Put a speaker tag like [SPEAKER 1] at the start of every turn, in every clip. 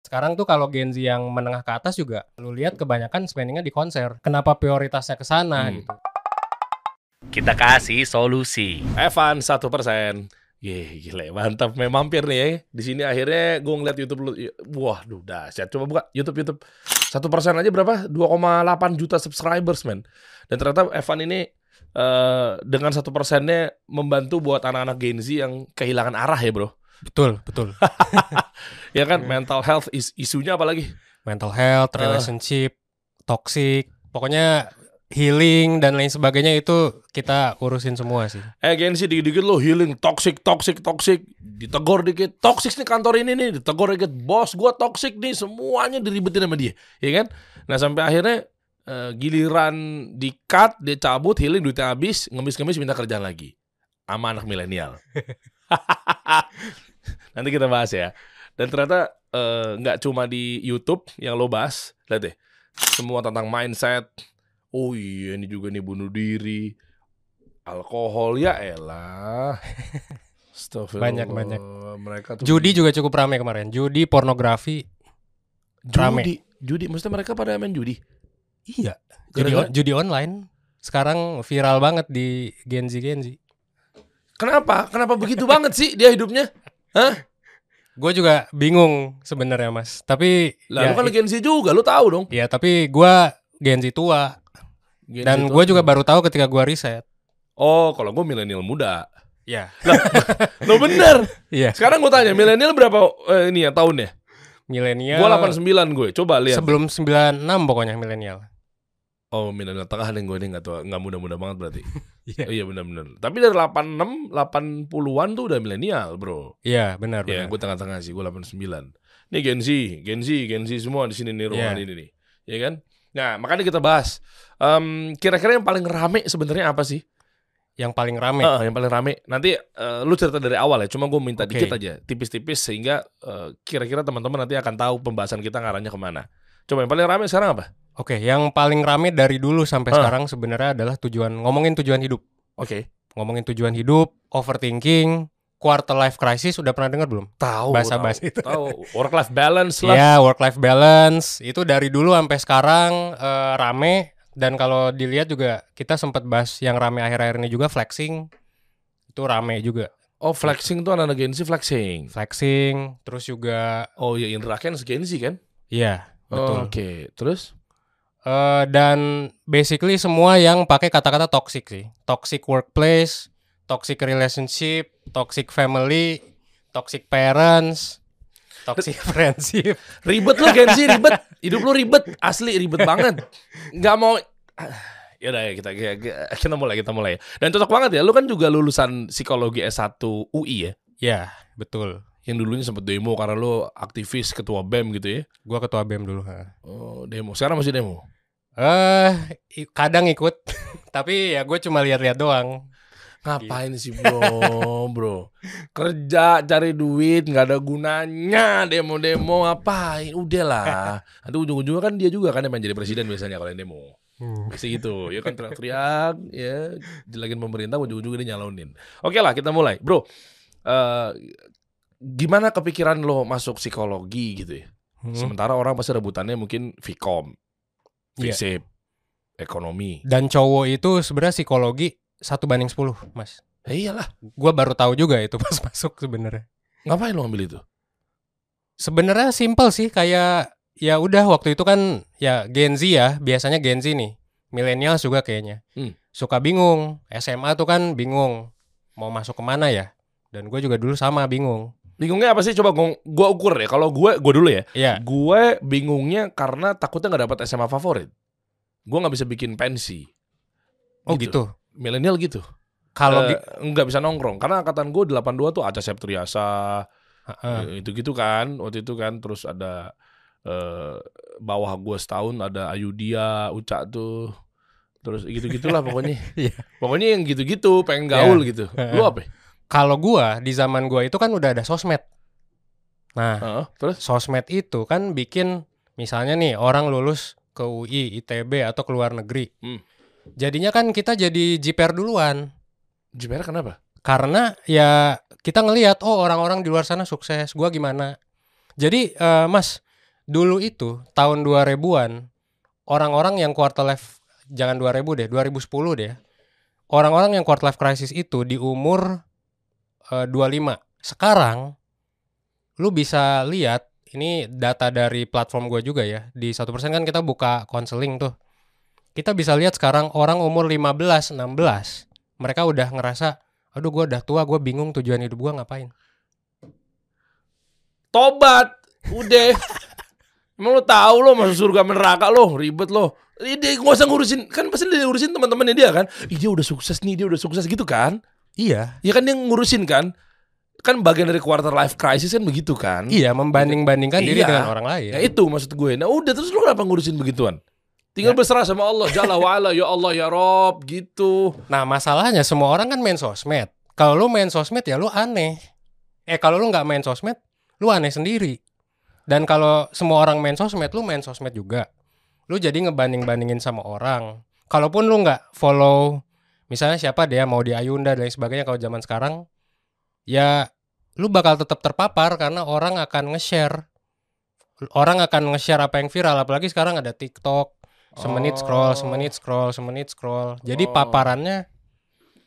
[SPEAKER 1] Sekarang tuh kalau Gen Z yang menengah ke atas juga lu lihat kebanyakan spendingnya di konser. Kenapa prioritasnya ke sana
[SPEAKER 2] Hmm.
[SPEAKER 1] gitu.
[SPEAKER 3] Kita kasih solusi.
[SPEAKER 2] Evan satu persen. Ye, gila, mantap. Memang mampir nih ya. Di sini akhirnya gue ngeliat YouTube lu. Wah, duh, dahsyat. Coba buka YouTube YouTube. Satu persen aja berapa? 2,8 juta subscribers, men. Dan ternyata Evan ini eh, dengan satu persennya membantu buat anak-anak Gen Z yang kehilangan arah ya, bro.
[SPEAKER 1] Betul, betul.
[SPEAKER 2] Ya kan, mental health is isunya apa lagi?
[SPEAKER 1] Mental health,
[SPEAKER 2] Eh.
[SPEAKER 1] relationship, toxic, pokoknya healing dan lain sebagainya itu kita urusin semua sih.
[SPEAKER 2] Eh Gen Z dikit-dikit lo healing toxic toxic toxic ditegor dikit toxic nih kantor ini nih ditegor dikit bos gua toxic nih semuanya diribetin sama dia ya kan nah sampai akhirnya eh, giliran di cut dia cabut healing duitnya habis ngemis-ngemis minta kerjaan lagi sama anak milenial nanti kita bahas ya dan ternyata eh, nggak cuma di YouTube yang lo bahas lihat deh semua tentang mindset oh iya ini juga nih bunuh diri alkohol ya elah Astagfirullah.
[SPEAKER 1] Banyak-banyak.
[SPEAKER 2] mereka tuh
[SPEAKER 1] Judi juga cukup ramai kemarin. Judi, pornografi. rame.
[SPEAKER 2] judi judi maksudnya mereka pada main judi
[SPEAKER 1] Iya. Judi,
[SPEAKER 2] Gara-gara-
[SPEAKER 1] judi online. Sekarang viral banget di Gen Z Gen Z.
[SPEAKER 2] kenapa kenapa begitu banget sih dia hidupnya
[SPEAKER 1] Gue juga bingung sebenarnya mas. Tapi
[SPEAKER 2] lalu
[SPEAKER 1] ya,
[SPEAKER 2] kan Gen Z juga lu tahu dong
[SPEAKER 1] ya tapi gue Gen Z tua.
[SPEAKER 2] Gen
[SPEAKER 1] Dan gue juga baru tahu ketika gue riset.
[SPEAKER 2] oh kalau gue milenial muda
[SPEAKER 1] Ya.
[SPEAKER 2] lo bener
[SPEAKER 1] Iya.
[SPEAKER 2] sekarang gue tanya milenial berapa eh, ini ya tahunnya
[SPEAKER 1] Milenial.
[SPEAKER 2] gue 89 gue coba lihat
[SPEAKER 1] Sebelum 96 pokoknya milenial.
[SPEAKER 2] Oh milenial tengah nih gue ini nggak tua nggak muda-muda banget berarti
[SPEAKER 1] Iya.
[SPEAKER 2] oh, iya benar-benar tapi dari 86 80-an tuh udah milenial bro
[SPEAKER 1] Iya benar
[SPEAKER 2] Ya,
[SPEAKER 1] benar.
[SPEAKER 2] gue tengah-tengah sih, gue 89. Ini Gen Z, Gen Z, Gen Z semua di sini nih ruangan
[SPEAKER 1] Iya.
[SPEAKER 2] ini nih. Ya kan? Nah, makanya kita bahas. Em, kira-kira yang paling rame sebenarnya apa sih?
[SPEAKER 1] Yang paling rame.
[SPEAKER 2] Ah, yang paling rame. Nanti eh, lu cerita dari awal ya, cuma gue minta
[SPEAKER 1] Oke.
[SPEAKER 2] dikit aja, tipis-tipis sehingga eh, kira-kira teman-teman nanti akan tahu pembahasan kita ngarahnya ke mana. Coba yang paling rame sekarang apa?
[SPEAKER 1] Oke, yang paling rame dari dulu sampai
[SPEAKER 2] Ah.
[SPEAKER 1] sekarang sebenarnya adalah tujuan ngomongin tujuan hidup.
[SPEAKER 2] Oke.
[SPEAKER 1] Ngomongin tujuan hidup, overthinking, quarter life crisis udah pernah dengar belum?
[SPEAKER 2] Tahu.
[SPEAKER 1] Bahasa-bahasa itu.
[SPEAKER 2] Tahu. Work life balance lah.
[SPEAKER 1] Ya, work life balance itu dari dulu sampai sekarang eh, rame dan kalau dilihat juga kita sempat bahas yang rame akhir-akhir ini juga flexing. Itu rame juga.
[SPEAKER 2] Oh, flexing tuh anak-anak Gen Z flexing.
[SPEAKER 1] Flexing, terus juga
[SPEAKER 2] Oh iya, Indra Ken Gen Z kan?
[SPEAKER 1] iya, betul.
[SPEAKER 2] Oke, terus?
[SPEAKER 1] Eh, dan basically semua yang pakai kata-kata toxic sih. Toxic workplace, toxic relationship, toxic family, toxic parents, toxic friendship.
[SPEAKER 2] Ribet lu Gen Z ribet. Hidup lu ribet, asli ribet banget. Nggak mau ya udah ya kita, kita kita mulai kita mulai. Dan cocok banget ya, lu kan juga lulusan psikologi S1 UI ya.
[SPEAKER 1] Ya, betul.
[SPEAKER 2] Yang dulunya sempet demo karena lu aktivis ketua BEM gitu ya.
[SPEAKER 1] Gua ketua BEM dulu. ha.
[SPEAKER 2] Oh, demo. Sekarang masih demo.
[SPEAKER 1] Eh, i- kadang ikut, tapi ya gue cuma lihat-lihat doang.
[SPEAKER 2] Ngapain sih bro, bro? Kerja, cari duit, nggak ada gunanya. Demo-demo ngapain? Udah lah. Nanti ujung-ujungnya kan dia juga kan yang jadi presiden biasanya kalau yang demo. Biasa gitu, ya kan teriak-teriak, ya jelagin pemerintah, ujung-ujungnya dia nyalonin. Oke lah, kita mulai, bro. eh gimana kepikiran lo masuk psikologi gitu ya?
[SPEAKER 1] Hmm.
[SPEAKER 2] Sementara orang pasti rebutannya mungkin Vkom,
[SPEAKER 1] Iya.
[SPEAKER 2] FISIP, ekonomi.
[SPEAKER 1] Dan cowok itu sebenarnya psikologi satu banding 10, Mas.
[SPEAKER 2] Ya iyalah,
[SPEAKER 1] Gua baru tahu juga itu pas masuk sebenarnya.
[SPEAKER 2] ngapain lo ambil itu?
[SPEAKER 1] Sebenarnya simpel sih kayak ya udah waktu itu kan ya Gen Z ya, biasanya Gen Z nih. Milenial juga kayaknya.
[SPEAKER 2] Hmm.
[SPEAKER 1] Suka bingung. SMA tuh kan bingung mau masuk ke mana ya. Dan gue juga dulu sama bingung.
[SPEAKER 2] Bingungnya apa sih? Coba gua ukur ya. Kalau gue, gue dulu ya.
[SPEAKER 1] Iya.
[SPEAKER 2] Gue bingungnya karena takutnya nggak dapat SMA favorit. Gue nggak bisa bikin pensi.
[SPEAKER 1] Oh gitu.
[SPEAKER 2] Milenial gitu.
[SPEAKER 1] Kalau
[SPEAKER 2] Eh,
[SPEAKER 1] gi-
[SPEAKER 2] nggak bisa nongkrong karena angkatan gue 82 tuh Aca Septriasa
[SPEAKER 1] Heeh.
[SPEAKER 2] itu gitu kan waktu itu kan terus ada eh bawah gue setahun ada Ayudia Uca tuh terus gitu gitulah pokoknya
[SPEAKER 1] Iya.
[SPEAKER 2] pokoknya yang gitu-gitu pengen gaul gitu lu apa
[SPEAKER 1] kalau gua di zaman gua itu kan udah ada sosmed. Nah,
[SPEAKER 2] Heeh, terus
[SPEAKER 1] sosmed itu kan bikin misalnya nih orang lulus ke UI, ITB atau ke luar negeri.
[SPEAKER 2] Hmm.
[SPEAKER 1] Jadinya kan kita jadi jiper duluan.
[SPEAKER 2] Jiper kenapa
[SPEAKER 1] Karena ya kita ngelihat oh orang-orang di luar sana sukses, gua gimana. Jadi eh, Mas, dulu itu tahun 2000-an orang-orang yang quarter life jangan 2000 deh, 2010 deh. Orang-orang yang quarter life crisis itu di umur eh, 25. Sekarang lu bisa lihat ini data dari platform gue juga ya. Di satu persen kan kita buka konseling tuh. Kita bisa lihat sekarang orang umur 15, 16 mereka udah ngerasa aduh gue udah tua, gue bingung tujuan hidup gue ngapain.
[SPEAKER 2] Tobat. Udah. Emang lo tahu lo masuk surga neraka lo, ribet lo. Dia gak usah ngurusin, kan pasti dia ngurusin teman-temannya dia kan. Ih, dia udah sukses nih, dia udah sukses gitu kan.
[SPEAKER 1] Iya.
[SPEAKER 2] Ya kan dia ngurusin kan. Kan bagian dari quarter life crisis kan begitu kan.
[SPEAKER 1] Iya, membanding-bandingkan diri
[SPEAKER 2] Iya.
[SPEAKER 1] dengan orang lain.
[SPEAKER 2] Nah itu maksud gue. Nah udah terus lu kenapa ngurusin begituan? Tinggal berserah sama Allah. Jalla wa'ala. Ya Allah ya Rob. Gitu.
[SPEAKER 1] Nah, masalahnya semua orang kan main sosmed. Kalau lu main sosmed ya lu aneh. Eh, kalau lu nggak main sosmed, lu aneh sendiri. Dan kalau semua orang main sosmed, lu main sosmed juga. Lu jadi ngebanding-bandingin sama orang. Kalaupun lu nggak follow, misalnya siapa dia mau di Ayunda dan lain sebagainya kalau zaman sekarang, ya lu bakal tetap terpapar karena orang akan nge-share. Orang akan nge-share apa yang viral, apalagi sekarang ada TikTok, semenit scroll,
[SPEAKER 2] Oh.
[SPEAKER 1] semenit scroll, semenit scroll. Jadi
[SPEAKER 2] Oh.
[SPEAKER 1] paparannya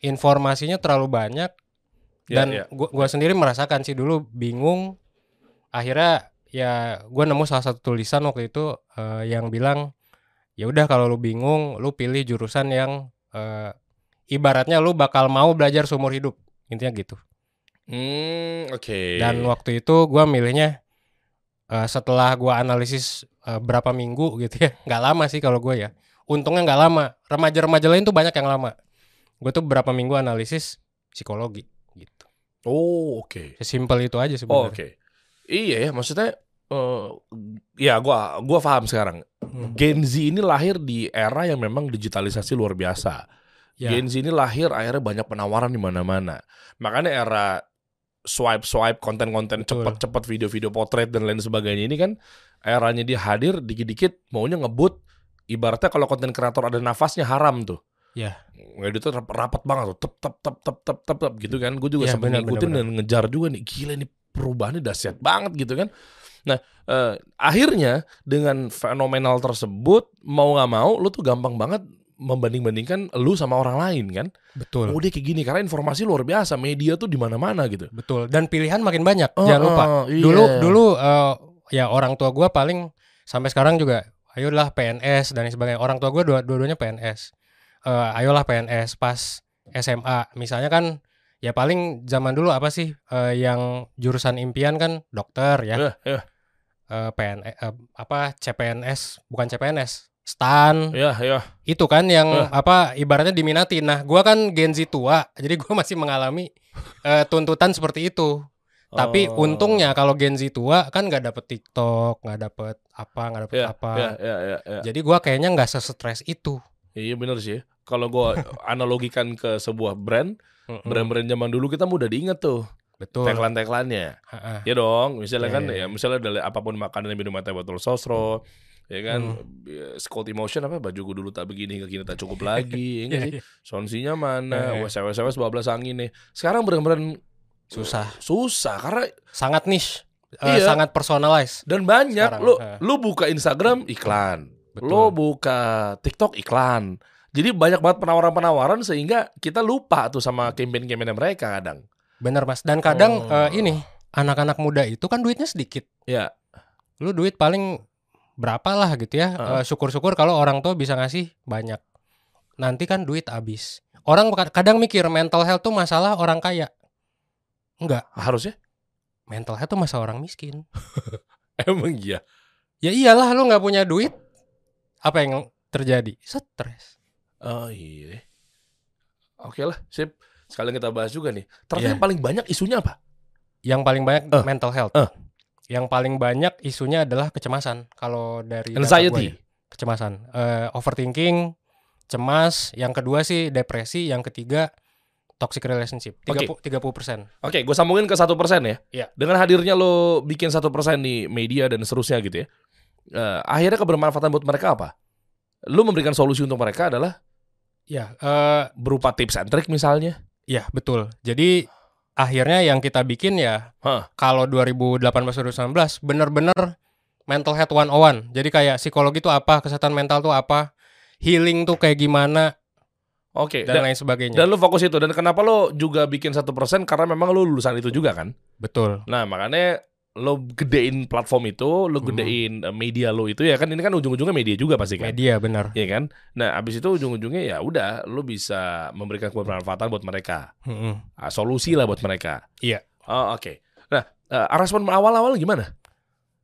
[SPEAKER 1] informasinya terlalu banyak
[SPEAKER 2] Ya,
[SPEAKER 1] dan
[SPEAKER 2] ya.
[SPEAKER 1] gua gua sendiri merasakan sih dulu bingung. Akhirnya ya gua nemu salah satu tulisan waktu itu eh, yang bilang ya udah kalau lu bingung, lu pilih jurusan yang eh, ibaratnya lu bakal mau belajar seumur hidup. Intinya gitu.
[SPEAKER 2] Hmm, oke.
[SPEAKER 1] Dan waktu itu gua milihnya eh, setelah gua analisis eh, berapa minggu gitu ya, nggak lama sih kalau gue ya. Untungnya nggak lama. Remaja-remaja lain tuh banyak yang lama. Gue tuh berapa minggu analisis psikologi gitu.
[SPEAKER 2] Oh, oke.
[SPEAKER 1] Sesimpel itu aja
[SPEAKER 2] Oh,
[SPEAKER 1] sebenarnya.
[SPEAKER 2] oke. Iya ya, maksudnya eh ya gua gua paham sekarang.
[SPEAKER 1] Hmm.
[SPEAKER 2] Gen Z ini lahir di era yang memang digitalisasi luar biasa.
[SPEAKER 1] Ya.
[SPEAKER 2] Gen Z ini lahir akhirnya banyak penawaran di mana-mana. Makanya era swipe swipe konten-konten cepet-cepet video-video potret dan lain sebagainya ini kan eranya dia hadir dikit-dikit maunya ngebut ibaratnya kalau konten kreator ada nafasnya haram tuh.
[SPEAKER 1] Ya.
[SPEAKER 2] Itu rap- rapat banget tuh, tep tep tep tep tep tep, tep gitu kan. Gue juga sempat
[SPEAKER 1] benar,
[SPEAKER 2] ngikutin
[SPEAKER 1] benar,
[SPEAKER 2] dan ngejar juga nih. Gila nih perubahannya dahsyat banget gitu kan. Nah, eh, akhirnya dengan fenomenal tersebut mau nggak mau lu tuh gampang banget membanding-bandingkan lu sama orang lain kan.
[SPEAKER 1] Betul.
[SPEAKER 2] Oh dia kayak gini karena informasi luar biasa, media tuh di mana-mana gitu.
[SPEAKER 1] Betul. Dan pilihan makin banyak.
[SPEAKER 2] Oh,
[SPEAKER 1] Jangan lupa.
[SPEAKER 2] oh, iya.
[SPEAKER 1] Dulu dulu eh, ya orang tua gua paling sampai sekarang juga ayolah PNS dan sebagainya. Orang tua gua dua dua-duanya PNS. Eh, ayolah PNS pas SMA. Misalnya kan ya paling zaman dulu apa sih eh, yang jurusan impian kan dokter ya.
[SPEAKER 2] Ya, ya,
[SPEAKER 1] Eh, PNS eh, apa CPNS bukan CPNS. STAN
[SPEAKER 2] ya, ya.
[SPEAKER 1] itu kan yang
[SPEAKER 2] Eh.
[SPEAKER 1] apa ibaratnya diminati. Nah, gua kan Gen Z tua, jadi gua masih mengalami eh, tuntutan seperti itu. Tapi
[SPEAKER 2] Oh.
[SPEAKER 1] untungnya kalau Gen Z tua kan nggak dapet TikTok, nggak dapet apa, nggak dapet
[SPEAKER 2] ya,
[SPEAKER 1] apa.
[SPEAKER 2] ya, ya, ya, ya.
[SPEAKER 1] Jadi gua kayaknya nggak sesetres itu.
[SPEAKER 2] Iya bener sih. Kalau gue analogikan ke sebuah brand, brand-brand zaman dulu kita mudah diingat tuh
[SPEAKER 1] Betul. Ha-ha.
[SPEAKER 2] Ya dong, misalnya
[SPEAKER 1] Iya,
[SPEAKER 2] kan
[SPEAKER 1] iya,
[SPEAKER 2] ya misalnya dari apa pun makanan dan minuman teh botol sosro, ya kan,
[SPEAKER 1] Hmm.
[SPEAKER 2] ya, Scold Emotion apa baju gue dulu tak begini hingga kini tak cukup lagi, ya sih?
[SPEAKER 1] iya.
[SPEAKER 2] Sonsinya mana,
[SPEAKER 1] Eh.
[SPEAKER 2] WSWS 12 angin nih. Sekarang brand-brand
[SPEAKER 1] Susah.
[SPEAKER 2] susah karena
[SPEAKER 1] Sangat niche, eh,
[SPEAKER 2] Iya.
[SPEAKER 1] sangat personalized.
[SPEAKER 2] dan banyak
[SPEAKER 1] Sekarang,
[SPEAKER 2] lu
[SPEAKER 1] eh.
[SPEAKER 2] lu buka Instagram iklan,
[SPEAKER 1] Betul.
[SPEAKER 2] lu buka TikTok iklan. Jadi banyak banget penawaran-penawaran sehingga kita lupa tuh sama campaign-campaign mereka kadang.
[SPEAKER 1] Bener mas. Dan kadang
[SPEAKER 2] Oh.
[SPEAKER 1] eh, ini anak-anak muda itu kan duitnya sedikit.
[SPEAKER 2] Ya,
[SPEAKER 1] Lu duit paling berapa lah gitu ya.
[SPEAKER 2] Heeh.
[SPEAKER 1] Eh, Syukur-syukur kalau orang tua bisa ngasih banyak. Nanti kan duit habis. Orang kad- kadang mikir mental health tuh masalah orang kaya. Enggak,
[SPEAKER 2] harusnya
[SPEAKER 1] mental health tuh masalah orang miskin.
[SPEAKER 2] emang iya.
[SPEAKER 1] Ya iyalah lu nggak punya duit. Apa yang terjadi? Stres.
[SPEAKER 2] Oh iya. Oke lah, sip. Sekalian kita bahas juga nih. Ternyata
[SPEAKER 1] Iya.
[SPEAKER 2] yang paling banyak isunya apa?
[SPEAKER 1] Yang paling banyak
[SPEAKER 2] Eh,
[SPEAKER 1] mental health.
[SPEAKER 2] eh.
[SPEAKER 1] Yang paling banyak isunya adalah kecemasan. Kalau dari
[SPEAKER 2] Anxiety.
[SPEAKER 1] ya. kecemasan, Eh, overthinking, cemas. Yang kedua sih depresi. Yang ketiga toxic relationship. 30 30 persen.
[SPEAKER 2] Oke, gue sambungin ke satu persen ya.
[SPEAKER 1] Iya.
[SPEAKER 2] Dengan hadirnya lo bikin satu persen di media dan seterusnya gitu ya. Eh, akhirnya kebermanfaatan buat mereka apa? Lo memberikan solusi untuk mereka adalah
[SPEAKER 1] Ya, eh,
[SPEAKER 2] berupa tips and trick misalnya.
[SPEAKER 1] ya betul. Jadi akhirnya yang kita bikin ya
[SPEAKER 2] Hah.
[SPEAKER 1] kalau 2018 2019 bener-bener mental health 101. Jadi kayak psikologi itu apa, kesehatan mental itu apa, healing tuh kayak gimana
[SPEAKER 2] Oke.
[SPEAKER 1] dan
[SPEAKER 2] Dan,
[SPEAKER 1] lain sebagainya.
[SPEAKER 2] dan lu fokus itu. Dan kenapa lo juga bikin satu persen? Karena memang lu lulusan itu juga kan.
[SPEAKER 1] Betul.
[SPEAKER 2] Nah makanya lo gedein platform itu, lo
[SPEAKER 1] Hmm.
[SPEAKER 2] gedein eh, media lo itu ya kan. Ini kan ujung-ujungnya media juga pasti kan.
[SPEAKER 1] Media benar.
[SPEAKER 2] Iya kan. Nah abis itu ujung-ujungnya ya udah lo bisa memberikan kebermanfaatan buat mereka.
[SPEAKER 1] Mm-mm.
[SPEAKER 2] Ah, solusi lah buat mereka.
[SPEAKER 1] Iya.
[SPEAKER 2] Oh, Oke. Nah eh, respon awal-awal gimana?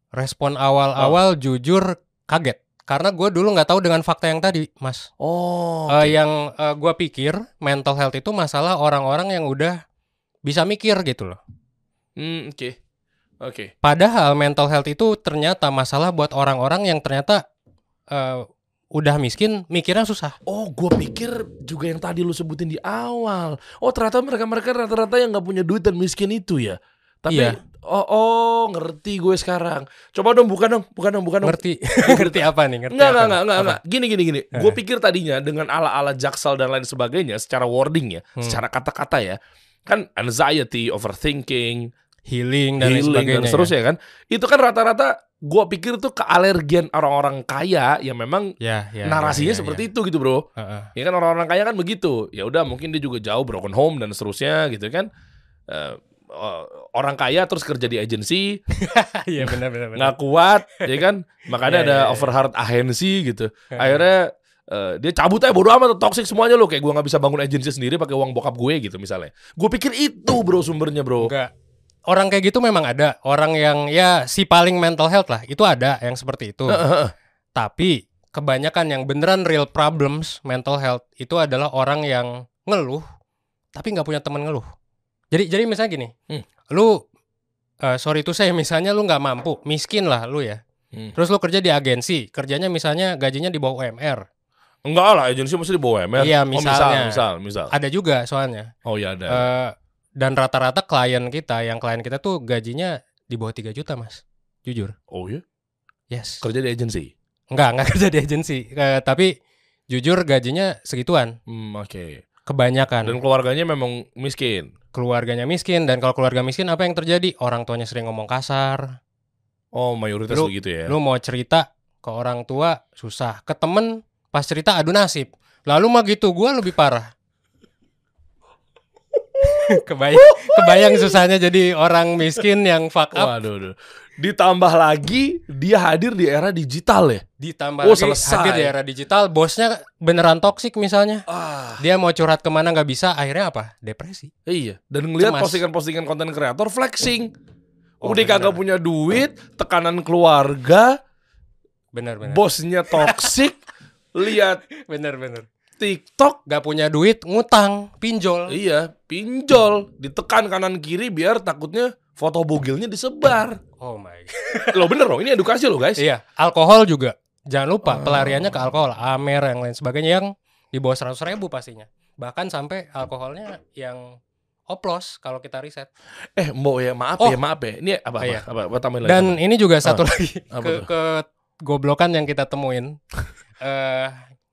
[SPEAKER 1] Respon awal-awal jujur kaget. Karena gue dulu nggak tahu dengan fakta yang tadi, Mas.
[SPEAKER 2] Oh.
[SPEAKER 1] Eh, yang eh, gua pikir mental health itu masalah orang-orang yang udah bisa mikir gitu loh.
[SPEAKER 2] Hmm, Oke. Oke.
[SPEAKER 1] Padahal mental health itu ternyata masalah buat orang-orang yang ternyata eh, udah miskin, mikirnya susah.
[SPEAKER 2] Oh, gue pikir juga yang tadi lu sebutin di awal. Oh, ternyata mereka-mereka rata-rata yang nggak punya duit dan miskin itu ya. Tapi,
[SPEAKER 1] Iya.
[SPEAKER 2] oh, oh, ngerti gue sekarang. Coba dong, buka dong, buka dong, buka dong.
[SPEAKER 1] Ngerti? ngerti apa nih? Ngerti
[SPEAKER 2] Enggak,
[SPEAKER 1] apa
[SPEAKER 2] enggak,
[SPEAKER 1] nih?
[SPEAKER 2] enggak, enggak,
[SPEAKER 1] Apa?
[SPEAKER 2] enggak. Gini, gini, gini. Gue pikir tadinya dengan ala-ala jaksel dan lain sebagainya, secara wording ya,
[SPEAKER 1] Hmm.
[SPEAKER 2] secara kata-kata ya, kan anxiety, overthinking,
[SPEAKER 1] Healing dan
[SPEAKER 2] healing
[SPEAKER 1] sebagainya.
[SPEAKER 2] dan
[SPEAKER 1] ya.
[SPEAKER 2] seterusnya kan. Itu kan rata-rata gue pikir tuh kealergian orang-orang kaya yang memang
[SPEAKER 1] Ya, ya,
[SPEAKER 2] narasinya
[SPEAKER 1] ya, ya,
[SPEAKER 2] seperti
[SPEAKER 1] ya.
[SPEAKER 2] itu gitu, Bro.
[SPEAKER 1] Heeh.
[SPEAKER 2] Ya kan orang-orang kaya kan begitu. Ya udah mungkin dia juga jauh broken home dan seterusnya gitu kan. Eh, eh, orang kaya terus kerja di agensi
[SPEAKER 1] benar benar benar.
[SPEAKER 2] nggak kuat ya kan makanya
[SPEAKER 1] Iya,
[SPEAKER 2] ada
[SPEAKER 1] iya.
[SPEAKER 2] overheard agensi gitu akhirnya eh, dia cabut aja bodo amat toxic semuanya lo kayak gua nggak bisa bangun agensi sendiri pakai uang bokap gue gitu misalnya gue pikir itu bro sumbernya bro
[SPEAKER 1] Enggak. Orang kayak gitu memang ada. Orang yang ya si paling mental health lah, itu ada yang seperti itu. Tapi kebanyakan yang beneran real problems mental health itu adalah orang yang ngeluh tapi nggak punya teman ngeluh. Jadi jadi misalnya gini,
[SPEAKER 2] Hmm.
[SPEAKER 1] lu eh, sorry itu saya misalnya lu nggak mampu, miskin lah lu ya.
[SPEAKER 2] Hmm.
[SPEAKER 1] Terus lu kerja di agensi, kerjanya misalnya gajinya di bawah UMR.
[SPEAKER 2] enggak lah agensi mesti di bawah MR
[SPEAKER 1] Iya,
[SPEAKER 2] oh, misal
[SPEAKER 1] misalnya.
[SPEAKER 2] misal misal
[SPEAKER 1] Ada juga soalnya.
[SPEAKER 2] oh ya ada
[SPEAKER 1] Eh, dan rata-rata klien kita, yang klien kita tuh gajinya di bawah 3 juta, Mas. Jujur.
[SPEAKER 2] oh ya
[SPEAKER 1] Yes.
[SPEAKER 2] kerja di agensi
[SPEAKER 1] Enggak, enggak kerja di agensi. Eh, tapi jujur gajinya segituan.
[SPEAKER 2] hmm, oke
[SPEAKER 1] Kebanyakan.
[SPEAKER 2] dan keluarganya memang miskin
[SPEAKER 1] keluarganya miskin dan kalau keluarga miskin apa yang terjadi? Orang tuanya sering ngomong kasar.
[SPEAKER 2] oh mayoritas
[SPEAKER 1] Lu-
[SPEAKER 2] begitu ya
[SPEAKER 1] Lu mau cerita ke orang tua susah. Ke temen pas cerita adu nasib. Lalu mah gitu, gua lebih parah. kebayang, kebayang susahnya jadi orang miskin yang fuck up
[SPEAKER 2] Waduh, waduh. Ditambah lagi dia hadir di era digital ya.
[SPEAKER 1] ditambah
[SPEAKER 2] Oh,
[SPEAKER 1] lagi
[SPEAKER 2] selesai.
[SPEAKER 1] hadir di era digital, bosnya beneran toksik misalnya.
[SPEAKER 2] Ah,
[SPEAKER 1] Dia mau curhat ke mana nggak bisa, akhirnya apa? Depresi.
[SPEAKER 2] iya. Dan ngelihat postingan-postingan konten kreator flexing.
[SPEAKER 1] Oh,
[SPEAKER 2] Udah
[SPEAKER 1] bener.
[SPEAKER 2] kagak punya duit, tekanan keluarga,
[SPEAKER 1] Bener-bener.
[SPEAKER 2] bosnya toksik, lihat
[SPEAKER 1] Bener-bener.
[SPEAKER 2] TikTok,
[SPEAKER 1] Gak punya duit, ngutang, pinjol.
[SPEAKER 2] iya, pinjol, ditekan kanan kiri biar takutnya foto bugilnya disebar.
[SPEAKER 1] Oh my.
[SPEAKER 2] Lo bener loh, ini edukasi loh guys.
[SPEAKER 1] iya, alkohol juga. Jangan lupa
[SPEAKER 2] Oh.
[SPEAKER 1] pelariannya ke alkohol, amer yang lain sebagainya yang di bawah 100 ribu pastinya. Bahkan sampai alkoholnya yang oplos kalau kita riset.
[SPEAKER 2] Eh, Mbok ya, maaf
[SPEAKER 1] Oh.
[SPEAKER 2] ya, maaf ya. Ini apa? Apa?
[SPEAKER 1] Iya.
[SPEAKER 2] apa, apa tambahin lagi?
[SPEAKER 1] Dan ini juga satu lagi
[SPEAKER 2] Apa
[SPEAKER 1] ke, ke goblokan yang kita temuin. Eh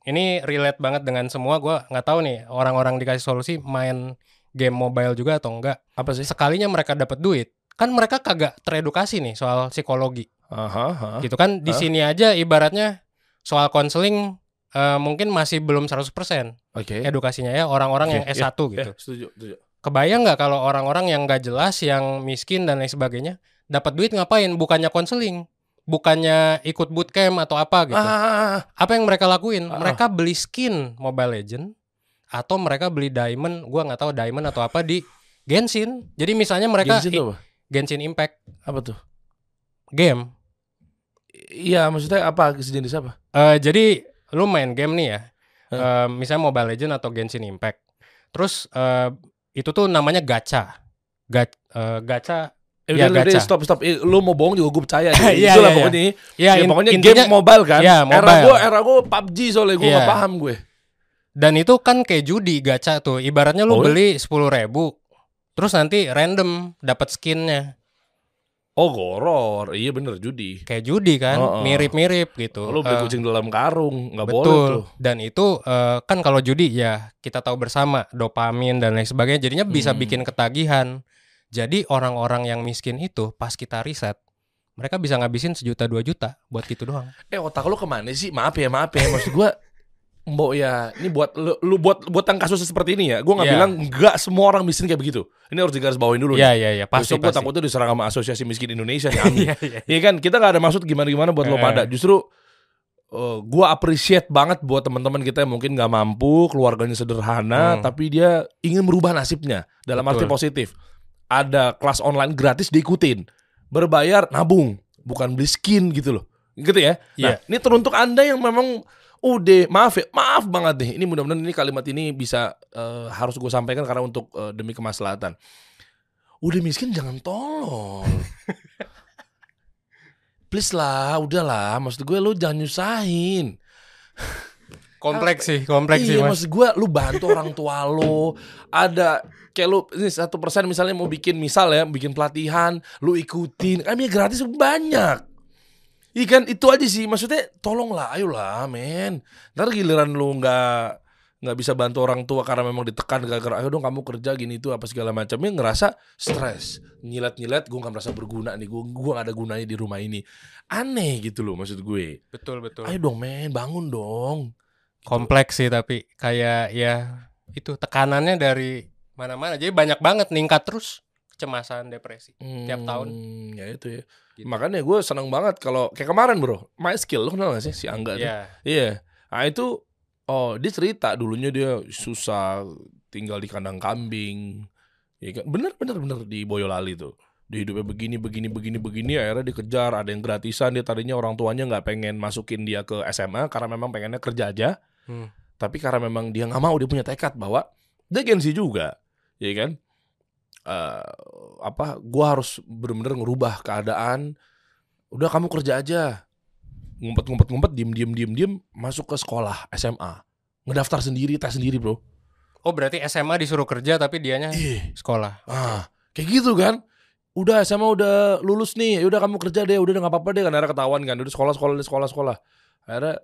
[SPEAKER 1] ini relate banget dengan semua. Gua nggak tahu nih orang-orang dikasih solusi main game mobile juga atau enggak.
[SPEAKER 2] apa sih?
[SPEAKER 1] Sekalinya mereka dapat duit, kan mereka kagak teredukasi nih soal psikologi.
[SPEAKER 2] Aha, aha.
[SPEAKER 1] Gitu kan di
[SPEAKER 2] Hah?
[SPEAKER 1] sini aja ibaratnya soal konseling eh, mungkin masih belum 100%
[SPEAKER 2] Oke.
[SPEAKER 1] edukasinya ya orang-orang yang
[SPEAKER 2] Oke,
[SPEAKER 1] S1
[SPEAKER 2] Ya,
[SPEAKER 1] gitu.
[SPEAKER 2] setuju, setuju.
[SPEAKER 1] Kebayang nggak kalau orang-orang yang nggak jelas, yang miskin dan lain sebagainya dapat duit ngapain? Bukannya konseling, bukannya ikut bootcamp atau apa gitu.
[SPEAKER 2] Ah,
[SPEAKER 1] Apa yang mereka lakuin?
[SPEAKER 2] Ah.
[SPEAKER 1] Mereka beli skin Mobile Legend atau mereka beli diamond, gua nggak tahu diamond atau apa di Genshin. Jadi misalnya mereka
[SPEAKER 2] Genshin apa?
[SPEAKER 1] Genshin Impact
[SPEAKER 2] Apa tuh?
[SPEAKER 1] game.
[SPEAKER 2] Iya, maksudnya apa? Sejenis apa?
[SPEAKER 1] Eh, jadi lu main game nih ya,
[SPEAKER 2] Hah?
[SPEAKER 1] Eh, misalnya Mobile Legend atau Genshin Impact. Terus eh, itu tuh namanya gacha. Ga, eh, gacha.
[SPEAKER 2] Eh, udah, udah,
[SPEAKER 1] gacha.
[SPEAKER 2] stop, stop. Eh, lu mau bohong juga gue percaya.
[SPEAKER 1] Iya,
[SPEAKER 2] Itulah
[SPEAKER 1] iya,
[SPEAKER 2] pokoknya.
[SPEAKER 1] Ya,
[SPEAKER 2] Ya,
[SPEAKER 1] in-
[SPEAKER 2] pokoknya
[SPEAKER 1] intinya
[SPEAKER 2] game mobile kan. Era
[SPEAKER 1] mobile.
[SPEAKER 2] gue, era gue PUBG soalnya gue
[SPEAKER 1] Iya.
[SPEAKER 2] gak paham gue.
[SPEAKER 1] Dan itu kan kayak judi gacha tuh. Ibaratnya lu
[SPEAKER 2] Oh, iya?
[SPEAKER 1] beli sepuluh ribu, terus nanti random dapat skinnya.
[SPEAKER 2] Oh, goror. Iya bener, judi.
[SPEAKER 1] Kayak judi kan,
[SPEAKER 2] Oh, oh.
[SPEAKER 1] mirip-mirip gitu.
[SPEAKER 2] Lu beli
[SPEAKER 1] Eh,
[SPEAKER 2] kucing dalam karung, nggak boleh tuh.
[SPEAKER 1] Dan itu eh, kan kalau judi ya kita tahu bersama dopamin dan lain sebagainya. Jadinya bisa
[SPEAKER 2] Hmm.
[SPEAKER 1] bikin ketagihan. Jadi orang-orang yang miskin itu pas kita riset, mereka bisa ngabisin sejuta dua juta buat gitu doang.
[SPEAKER 2] Eh otak lu ke mana sih? Maaf ya, maaf ya. Maksud gua Mbok ya, ini buat lu, lu buat buat yang kasus seperti ini ya. Gua nggak
[SPEAKER 1] Iya.
[SPEAKER 2] bilang nggak semua orang miskin kayak begitu. Ini harus digaris bawain dulu.
[SPEAKER 1] Iya
[SPEAKER 2] nih.
[SPEAKER 1] iya iya pasti
[SPEAKER 2] Besok gua
[SPEAKER 1] pasti.
[SPEAKER 2] takutnya diserang sama Asosiasi Miskin Indonesia.
[SPEAKER 1] Iya iya.
[SPEAKER 2] Iya kan, kita nggak ada maksud gimana-gimana buat lo
[SPEAKER 1] Eh.
[SPEAKER 2] pada. Justru eh, gua appreciate banget buat teman-teman kita yang mungkin nggak mampu, keluarganya sederhana,
[SPEAKER 1] Hmm.
[SPEAKER 2] tapi dia ingin merubah nasibnya dalam arti
[SPEAKER 1] Betul.
[SPEAKER 2] positif. Ada kelas online gratis diikutin, berbayar nabung, bukan beli skin gitu loh. Gitu ya. Nah,
[SPEAKER 1] Iya.
[SPEAKER 2] ini teruntuk anda yang memang udah maaf ya, maaf banget nih. Ini mudah-mudahan ini kalimat ini bisa eh, harus gue sampaikan karena untuk eh, demi kemaslahatan. Udah miskin jangan tolol. Please lah, udahlah. Maksud gue lu jangan nyusahin.
[SPEAKER 1] Kompleks sih, kompleks sih
[SPEAKER 2] iya,
[SPEAKER 1] mas.
[SPEAKER 2] maksud gue lu bantu orang tua lu. Ada kayak lu ini satu persen misalnya mau bikin misal ya, bikin pelatihan, lu ikutin. Kan ini gratis banyak. Iya kan itu aja sih maksudnya tolonglah ayolah men ntar giliran lu nggak nggak bisa bantu orang tua karena memang ditekan gara-gara ayo dong kamu kerja gini itu apa segala macamnya ngerasa stres nyilet-nyilet gue nggak merasa berguna nih gue gue gak ada gunanya di rumah ini aneh gitu loh maksud gue
[SPEAKER 1] Betul betul.
[SPEAKER 2] ayo dong men bangun dong
[SPEAKER 1] Kompleks sih tapi kayak ya itu tekanannya dari mana-mana. Jadi banyak banget ningkat terus kecemasan, depresi. Tiap tahun.
[SPEAKER 2] Hmm, ya itu ya
[SPEAKER 1] Gitu.
[SPEAKER 2] makanya gue seneng banget kalau kayak kemarin bro my skill lo kenal gak sih si Angga tuh?
[SPEAKER 1] Iya.
[SPEAKER 2] Iya. Nah itu oh dia cerita dulunya dia susah tinggal di kandang kambing. Ya kan? Bener bener bener di Boyolali tuh. Dia hidupnya begini begini begini begini akhirnya dikejar ada yang gratisan dia tadinya orang tuanya nggak pengen masukin dia ke SMA karena memang pengennya kerja aja.
[SPEAKER 1] Hmm.
[SPEAKER 2] Tapi karena memang dia nggak mau dia punya tekad bahwa dia gengsi juga, ya kan? Eh, apa? Gua harus bener-bener ngerubah keadaan. Udah kamu kerja aja, ngumpet-ngumpet-ngumpet, diem diem diem diem, masuk ke sekolah SMA, ngedaftar sendiri, tes sendiri bro.
[SPEAKER 1] Oh berarti SMA disuruh kerja tapi dianya
[SPEAKER 2] Ih,
[SPEAKER 1] sekolah.
[SPEAKER 2] ah, kayak gitu kan? Udah SMA udah lulus nih, ya udah kamu kerja deh, udah nggak apa-apa deh, kan akhirnya ketahuan kan, udah sekolah sekolah sekolah sekolah. Akhirnya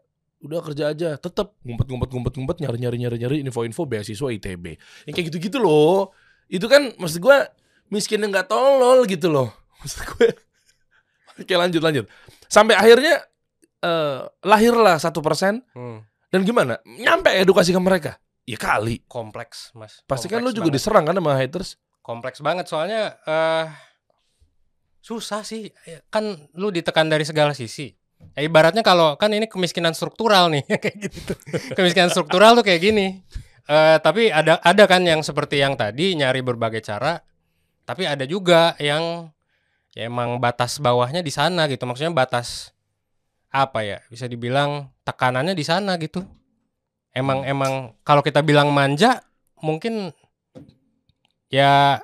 [SPEAKER 2] udah kerja aja, tetep ngumpet ngumpet ngumpet ngumpet nyari nyari nyari nyari info-info beasiswa ITB. Yang kayak gitu-gitu loh. Itu kan maksud gue miskin yang nggak tolol gitu loh. Maksud gue. Oke lanjut lanjut. Sampai akhirnya eh lahirlah satu persen
[SPEAKER 1] Hmm.
[SPEAKER 2] dan gimana? Nyampe edukasi ke mereka. Ya kali.
[SPEAKER 1] Kompleks mas.
[SPEAKER 2] Pasti kan lu juga
[SPEAKER 1] banget.
[SPEAKER 2] diserang kan sama haters.
[SPEAKER 1] kompleks banget soalnya eh susah sih kan lu ditekan dari segala sisi ya, ibaratnya kalau kan ini kemiskinan struktural nih kayak gitu kemiskinan struktural tuh kayak gini. Eh tapi ada ada kan yang seperti yang tadi nyari berbagai cara. Tapi ada juga yang ya emang batas bawahnya di sana gitu. Maksudnya batas apa ya? Bisa dibilang tekanannya di sana gitu. Emang emang kalau kita bilang manja mungkin ya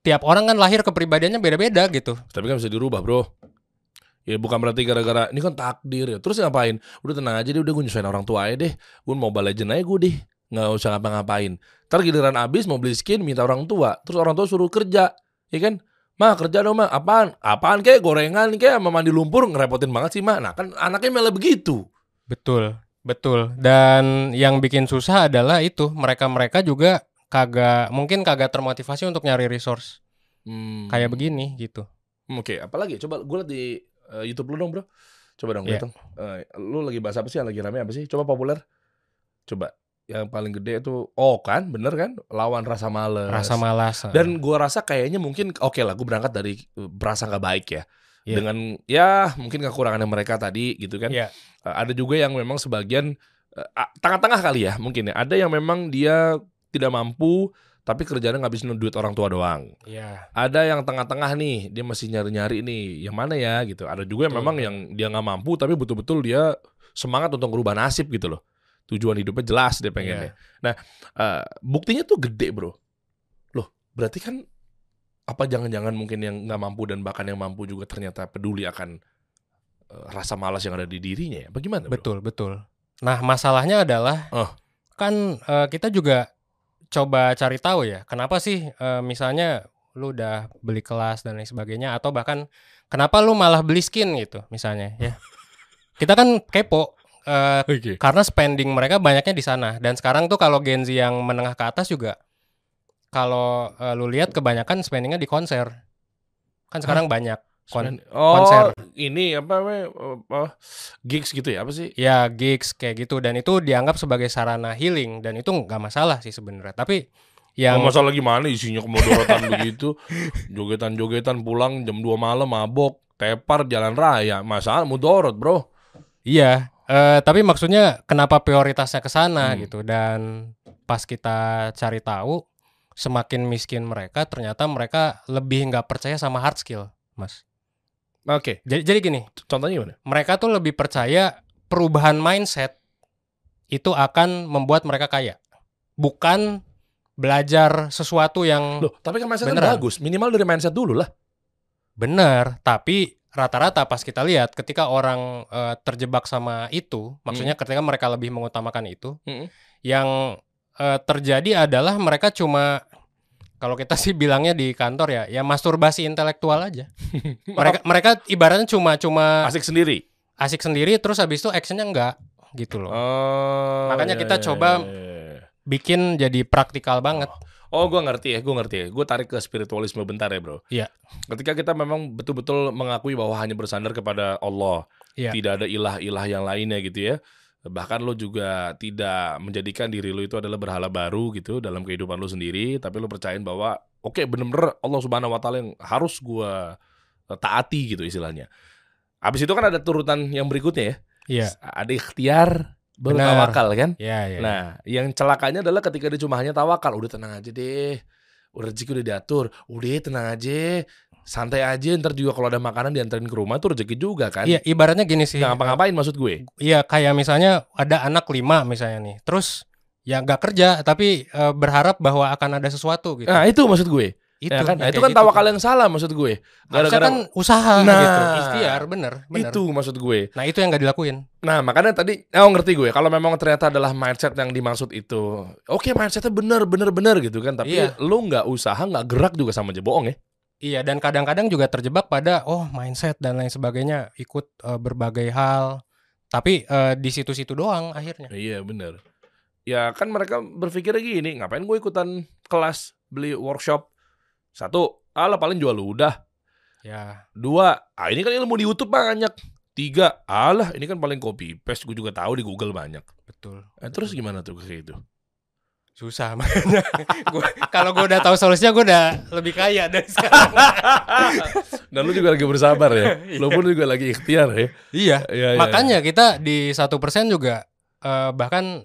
[SPEAKER 1] tiap orang kan lahir kepribadiannya beda-beda gitu.
[SPEAKER 2] Tapi kan bisa dirubah bro Ya bukan berarti gara-gara Ini kan takdir ya. Terus ngapain? Udah tenang aja deh Udah gue nyusahin orang tua aja deh. Gue mau legend aja gue deh. Nggak usah ngapa-ngapain. Ntar giliran abis mau beli skin Minta orang tua. Terus orang tua suruh kerja Ya kan? Mah kerja dong mah Apaan? Apaan kayak gorengan kayak sama mandi lumpur. Ngerepotin banget sih mah Nah kan anaknya malah begitu.
[SPEAKER 1] Betul, betul. Dan yang bikin susah adalah itu mereka-mereka juga kagak mungkin kagak termotivasi untuk nyari resource.
[SPEAKER 2] Hmm.
[SPEAKER 1] kayak begini gitu.
[SPEAKER 2] Oke. Apalagi? Coba gue liat di eh, Youtube lu dong bro Coba dong
[SPEAKER 1] Iya.
[SPEAKER 2] lihat dong Eh, Lu lagi bahas apa sih Yang lagi rame apa sih Coba populer Coba Yang paling gede itu Oh kan bener kan Lawan rasa males
[SPEAKER 1] Rasa malas.
[SPEAKER 2] Dan gua rasa kayaknya mungkin oke lah, gue berangkat dari uh, berasa nggak baik ya.
[SPEAKER 1] Iya.
[SPEAKER 2] Dengan ya mungkin kekurangannya mereka tadi gitu kan.
[SPEAKER 1] Iya.
[SPEAKER 2] Uh, ada juga yang memang sebagian uh, ah, tengah-tengah kali ya mungkin ya. Ada yang memang dia tidak mampu tapi kerjanya ngabisin duit orang tua doang.
[SPEAKER 1] Iya.
[SPEAKER 2] Ada yang tengah-tengah nih, dia masih nyari-nyari nih, yang mana ya gitu. Ada juga yang
[SPEAKER 1] Betul,
[SPEAKER 2] memang yang dia nggak mampu tapi betul-betul dia semangat untuk merubah nasib gitu loh. Tujuan hidupnya jelas dia pengennya. Nah, eh, buktinya tuh gede bro. Loh, berarti kan apa jangan-jangan mungkin yang nggak mampu dan bahkan yang mampu juga ternyata peduli akan eh, rasa malas yang ada di dirinya ya? Bagaimana? Bro?
[SPEAKER 1] Betul, betul. Nah, masalahnya adalah
[SPEAKER 2] Oh.
[SPEAKER 1] kan eh, kita juga coba cari tahu ya, kenapa sih eh, misalnya lu udah beli kelas dan lain sebagainya atau bahkan kenapa lu malah beli skin gitu misalnya ya. Kita kan kepo eh,
[SPEAKER 2] Oke.
[SPEAKER 1] karena spending mereka banyaknya di sana dan sekarang tuh kalau Gen Z yang menengah ke atas juga kalau eh, lu lihat kebanyakan spendingnya di konser. Kan sekarang banyak Kon-
[SPEAKER 2] oh,
[SPEAKER 1] konser.
[SPEAKER 2] ini apa apa, gigs gitu ya? Apa sih?
[SPEAKER 1] ya gigs kayak gitu dan itu dianggap sebagai sarana healing dan itu nggak masalah sih sebenarnya tapi yang
[SPEAKER 2] Oh, masalah gimana isinya kemodorotan begitu. Jogetan-jogetan pulang jam 2 malam mabok, tepar jalan raya. Masalah mudorot, Bro.
[SPEAKER 1] iya eh, tapi maksudnya kenapa prioritasnya ke sana
[SPEAKER 2] Hmm.
[SPEAKER 1] gitu dan pas kita cari tahu semakin miskin mereka ternyata mereka lebih nggak percaya sama hard skill mas
[SPEAKER 2] Oke,
[SPEAKER 1] jadi jadi gini
[SPEAKER 2] contohnya gimana?
[SPEAKER 1] mereka tuh lebih percaya perubahan mindset itu akan membuat mereka kaya bukan belajar sesuatu yang
[SPEAKER 2] Loh, tapi kan mindset kan
[SPEAKER 1] Beneran.
[SPEAKER 2] bagus. Minimal dari mindset dulu lah.
[SPEAKER 1] Benar, tapi rata-rata pas kita lihat ketika orang eh, terjebak sama itu, maksudnya ketika mereka lebih mengutamakan itu,
[SPEAKER 2] Mm.
[SPEAKER 1] yang eh, terjadi adalah mereka cuma kalau kita sih bilangnya di kantor ya, ya masturbasi intelektual aja. mereka mereka ibaratnya cuma cuma
[SPEAKER 2] Asik sendiri.
[SPEAKER 1] asik sendiri terus habis itu actionnya enggak gitu loh.
[SPEAKER 2] Oh,
[SPEAKER 1] Makanya
[SPEAKER 2] iya,
[SPEAKER 1] kita
[SPEAKER 2] iya,
[SPEAKER 1] coba
[SPEAKER 2] iya, iya.
[SPEAKER 1] Bikin jadi praktikal banget.
[SPEAKER 2] Oh, gue ngerti ya, gue ngerti ya. Gue tarik ke spiritualisme bentar ya, bro.
[SPEAKER 1] Iya.
[SPEAKER 2] Ketika kita memang betul-betul mengakui bahwa hanya bersandar kepada Allah,
[SPEAKER 1] Iya.
[SPEAKER 2] tidak ada ilah-ilah yang lainnya gitu ya. Bahkan lo juga tidak menjadikan diri lo itu adalah berhala baru gitu dalam kehidupan lo sendiri, tapi lo percayain bahwa oke bener-bener Allah Subhanahu Wa Taala yang harus gue taati gitu istilahnya. Habis itu kan ada turutan yang berikutnya ya.
[SPEAKER 1] Iya.
[SPEAKER 2] Ada ikhtiar baru
[SPEAKER 1] Benar.
[SPEAKER 2] tawakal kan?
[SPEAKER 1] Iya, iya.
[SPEAKER 2] Nah, yang celakanya adalah ketika dia cuma hanya tawakal, udah tenang aja deh. Udah rezeki udah diatur, udah tenang aja. Santai aja, ntar juga kalau ada makanan dianterin ke rumah tuh rezeki juga kan.
[SPEAKER 1] Iya, ibaratnya gini sih.
[SPEAKER 2] Nggak ngapa-ngapain maksud gue.
[SPEAKER 1] Iya kayak misalnya ada anak lima misalnya nih, terus ya nggak kerja tapi eh, berharap bahwa akan ada sesuatu gitu.
[SPEAKER 2] Nah, itu maksud gue.
[SPEAKER 1] itu,
[SPEAKER 2] ya kan? Nah, itu kan
[SPEAKER 1] gitu
[SPEAKER 2] tawakal
[SPEAKER 1] tuh.
[SPEAKER 2] yang salah maksud gue. Gara-gara
[SPEAKER 1] kan usaha
[SPEAKER 2] Nah,
[SPEAKER 1] gitu, ikhtiar bener, bener.
[SPEAKER 2] itu maksud gue.
[SPEAKER 1] Nah itu yang nggak dilakuin.
[SPEAKER 2] Nah, makanya tadi oh ngerti gue kalau memang ternyata adalah mindset yang dimaksud itu. Oke, mindsetnya bener bener bener gitu kan, tapi
[SPEAKER 1] Iya.
[SPEAKER 2] lu nggak usaha, nggak gerak juga sama aja bohong ya.
[SPEAKER 1] Iya dan kadang-kadang juga terjebak pada oh mindset dan lain sebagainya ikut eh, berbagai hal, tapi eh, di situ-situ doang akhirnya.
[SPEAKER 2] Iya bener Ya kan mereka berpikirnya gini Ngapain gue ikutan kelas Beli workshop? Satu Alah paling jual udah.
[SPEAKER 1] Ya.
[SPEAKER 2] Dua ah Ini kan ilmu di Youtube banyak. Tiga Alah ini kan paling copy paste Gue juga tahu di Google banyak.
[SPEAKER 1] Betul.
[SPEAKER 2] Eh, Terus gimana tuh kayak gitu
[SPEAKER 1] Susah makanya. Gua- Kalau gue udah tahu solusinya gue udah lebih kaya dari sekarang.
[SPEAKER 2] Dan lu juga lagi bersabar ya Lu pun juga lagi ikhtiar ya
[SPEAKER 1] iya.
[SPEAKER 2] Iya, iya,
[SPEAKER 1] Makanya kita di satu persen juga eh, bahkan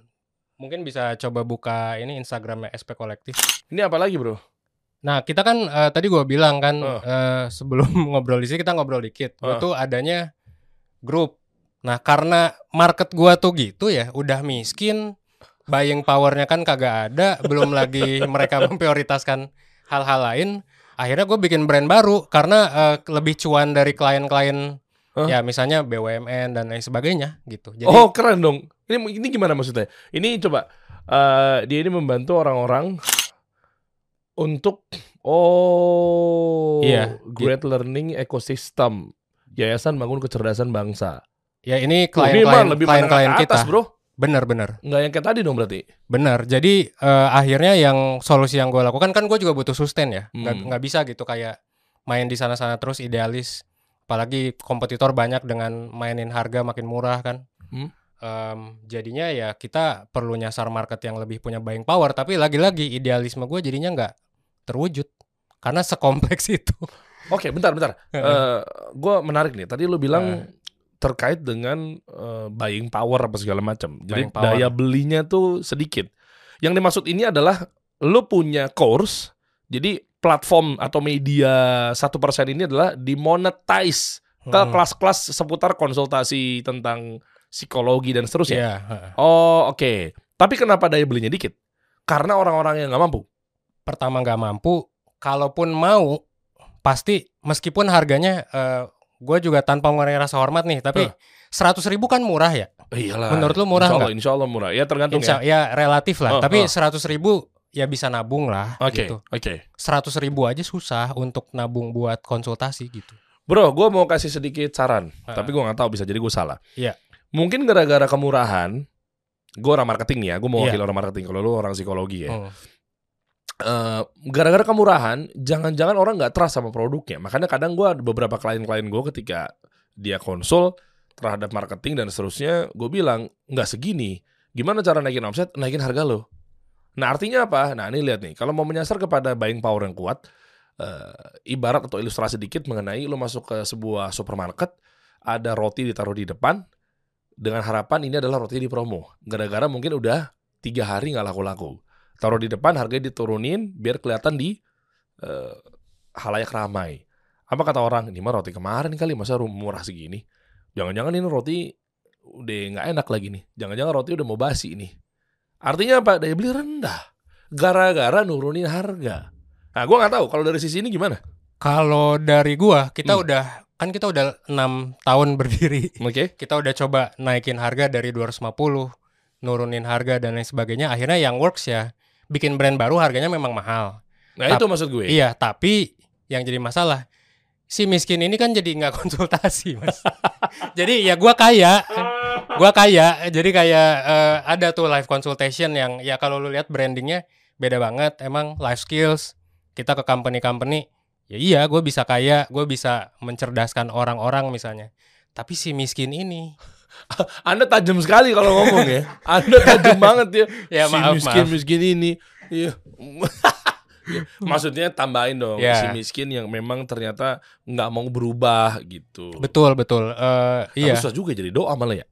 [SPEAKER 1] mungkin bisa coba buka ini Instagramnya SP Kolektif.
[SPEAKER 2] Ini apa lagi bro?
[SPEAKER 1] Nah kita kan eh, tadi gua bilang kan
[SPEAKER 2] Oh.
[SPEAKER 1] eh, sebelum ngobrol di sini kita ngobrol dikit.
[SPEAKER 2] Oh.
[SPEAKER 1] tuh adanya grup. Nah karena market gua tuh gitu ya, udah miskin, buying powernya kan kagak ada, belum lagi mereka memprioritaskan hal-hal lain. Akhirnya gue bikin brand baru karena eh, lebih cuan dari klien-klien
[SPEAKER 2] Hah?
[SPEAKER 1] ya misalnya BUMN dan lain sebagainya gitu. Jadi
[SPEAKER 2] oh keren dong Ini ini gimana maksudnya? Ini coba eh, Dia ini membantu orang-orang Untuk Oh
[SPEAKER 1] Iya,
[SPEAKER 2] Great Learning Ecosystem Yayasan Bangun Kecerdasan Bangsa
[SPEAKER 1] ya ini klien-klien klien-klien
[SPEAKER 2] menengah ke
[SPEAKER 1] kita.
[SPEAKER 2] atas bro
[SPEAKER 1] Bener-bener.
[SPEAKER 2] Nggak yang kayak tadi dong berarti
[SPEAKER 1] Benar. Jadi eh, akhirnya yang solusi yang gue lakukan kan gue juga butuh sustain ya. Nggak
[SPEAKER 2] Hmm.
[SPEAKER 1] nggak bisa gitu kayak main di sana-sana terus idealis. Apalagi kompetitor banyak dengan mainin harga makin murah kan.
[SPEAKER 2] Hmm.
[SPEAKER 1] Em, jadinya ya kita perlu nyasar market yang lebih punya buying power. Tapi lagi-lagi idealisme gue jadinya nggak terwujud karena sekompleks itu.
[SPEAKER 2] Oke bentar bentar Eh Gue menarik nih Tadi lu bilang Terkait dengan eh, Buying power apa segala macam Jadi
[SPEAKER 1] power.
[SPEAKER 2] daya belinya tuh sedikit Yang dimaksud ini adalah Lu punya course Jadi platform atau media satu persen ini adalah dimonetize ke
[SPEAKER 1] Hmm.
[SPEAKER 2] kelas-kelas seputar konsultasi tentang psikologi dan seterusnya.
[SPEAKER 1] Iya, heeh.
[SPEAKER 2] Oh oke. Tapi kenapa daya belinya dikit? Karena orang-orang yang nggak mampu.
[SPEAKER 1] pertama nggak mampu, kalaupun mau pasti meskipun harganya gue juga tanpa mengurangi rasa hormat nih, tapi seratus ribu kan murah ya,
[SPEAKER 2] Iyalah.
[SPEAKER 1] Menurut lu murah nggak?
[SPEAKER 2] Insya Allah murah. Ya tergantung
[SPEAKER 1] Insya,
[SPEAKER 2] ya.
[SPEAKER 1] ya relatif lah.
[SPEAKER 2] Oh,
[SPEAKER 1] tapi
[SPEAKER 2] oh.
[SPEAKER 1] seratus ribu ya bisa nabung lah,
[SPEAKER 2] Oke,
[SPEAKER 1] gitu.
[SPEAKER 2] oke.
[SPEAKER 1] Seratus ribu aja susah untuk nabung buat konsultasi gitu.
[SPEAKER 2] Bro, gue mau kasih sedikit saran,
[SPEAKER 1] Ah.
[SPEAKER 2] tapi gue nggak tahu bisa jadi gue salah.
[SPEAKER 1] Iya.
[SPEAKER 2] Mungkin gara-gara kemurahan, gue orang marketing nih ya, gue mau wakil orang marketing. Kalau lu orang psikologi ya.
[SPEAKER 1] Hmm.
[SPEAKER 2] Eh, gara-gara kemurahan, jangan-jangan orang nggak trust sama produknya. Makanya kadang ada beberapa klien-klien gue ketika dia konsul terhadap marketing dan seterusnya, gue bilang nggak segini. Gimana cara naikin omset? Naikin harga lo. Nah artinya apa? Nah ini lihat nih, kalau mau menyasar kepada buying power yang kuat, eh, ibarat atau ilustrasi dikit mengenai lo masuk ke sebuah supermarket, ada roti ditaruh di depan, dengan harapan ini adalah roti di promo. Gara-gara mungkin udah tiga hari nggak laku-laku. Taruh di depan, harganya diturunin biar kelihatan di eh, halayak ramai. Apa kata orang? Ini mah roti kemarin kali, masa murah segini? Jangan-jangan ini roti udah nggak enak lagi nih. Jangan-jangan roti udah mau basi nih. Artinya apa? Daya beli rendah. Gara-gara nurunin harga. Nah, gua nggak tahu kalau dari sisi ini gimana.
[SPEAKER 1] Kalau dari gua, kita
[SPEAKER 2] Hmm.
[SPEAKER 1] udah kan kita udah enam tahun berdiri.
[SPEAKER 2] Oke.
[SPEAKER 1] Kita udah coba naikin harga dari 250, nurunin harga dan lain sebagainya. Akhirnya yang works ya bikin brand baru harganya memang mahal.
[SPEAKER 2] Nah,
[SPEAKER 1] Tap-
[SPEAKER 2] itu maksud gue.
[SPEAKER 1] Iya, tapi yang jadi masalah si miskin ini kan jadi nggak konsultasi, Mas. jadi ya gua kaya, gua kaya, jadi kayak eh, ada tuh live consultation yang ya kalau lu lihat brandingnya beda banget. Emang life skills kita ke company-company, ya iya gue bisa kaya, gue bisa mencerdaskan orang-orang misalnya. Tapi si miskin ini,
[SPEAKER 2] Anda tajam sekali kalau ngomong ya. Anda tajam banget ya.
[SPEAKER 1] Ya,
[SPEAKER 2] si
[SPEAKER 1] maaf,
[SPEAKER 2] miskin
[SPEAKER 1] maaf.
[SPEAKER 2] miskin ini. Iya. Ya, Maksudnya tambahin dong
[SPEAKER 1] Ya.
[SPEAKER 2] si miskin yang memang ternyata nggak mau berubah gitu.
[SPEAKER 1] betul betul,
[SPEAKER 2] Tapi
[SPEAKER 1] iya
[SPEAKER 2] susah juga jadi doa malah ya.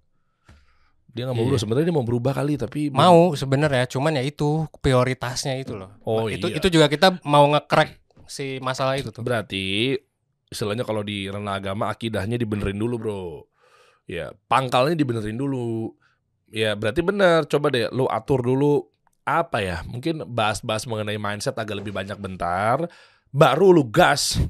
[SPEAKER 2] Dia nggak mau
[SPEAKER 1] Iya.
[SPEAKER 2] berubah. Sebenarnya dia mau berubah kali tapi
[SPEAKER 1] mau sebenarnya, cuman ya itu prioritasnya itu loh.
[SPEAKER 2] Oh
[SPEAKER 1] itu
[SPEAKER 2] iya.
[SPEAKER 1] itu juga kita mau nge-crack si masalah itu tuh.
[SPEAKER 2] Berarti istilahnya kalau di ranah agama akidahnya dibenerin dulu bro. Ya pangkalnya dibenerin dulu. Ya berarti bener. Coba deh lu atur dulu apa ya? Mungkin bahas-bahas mengenai mindset agak lebih banyak bentar. Baru lu gas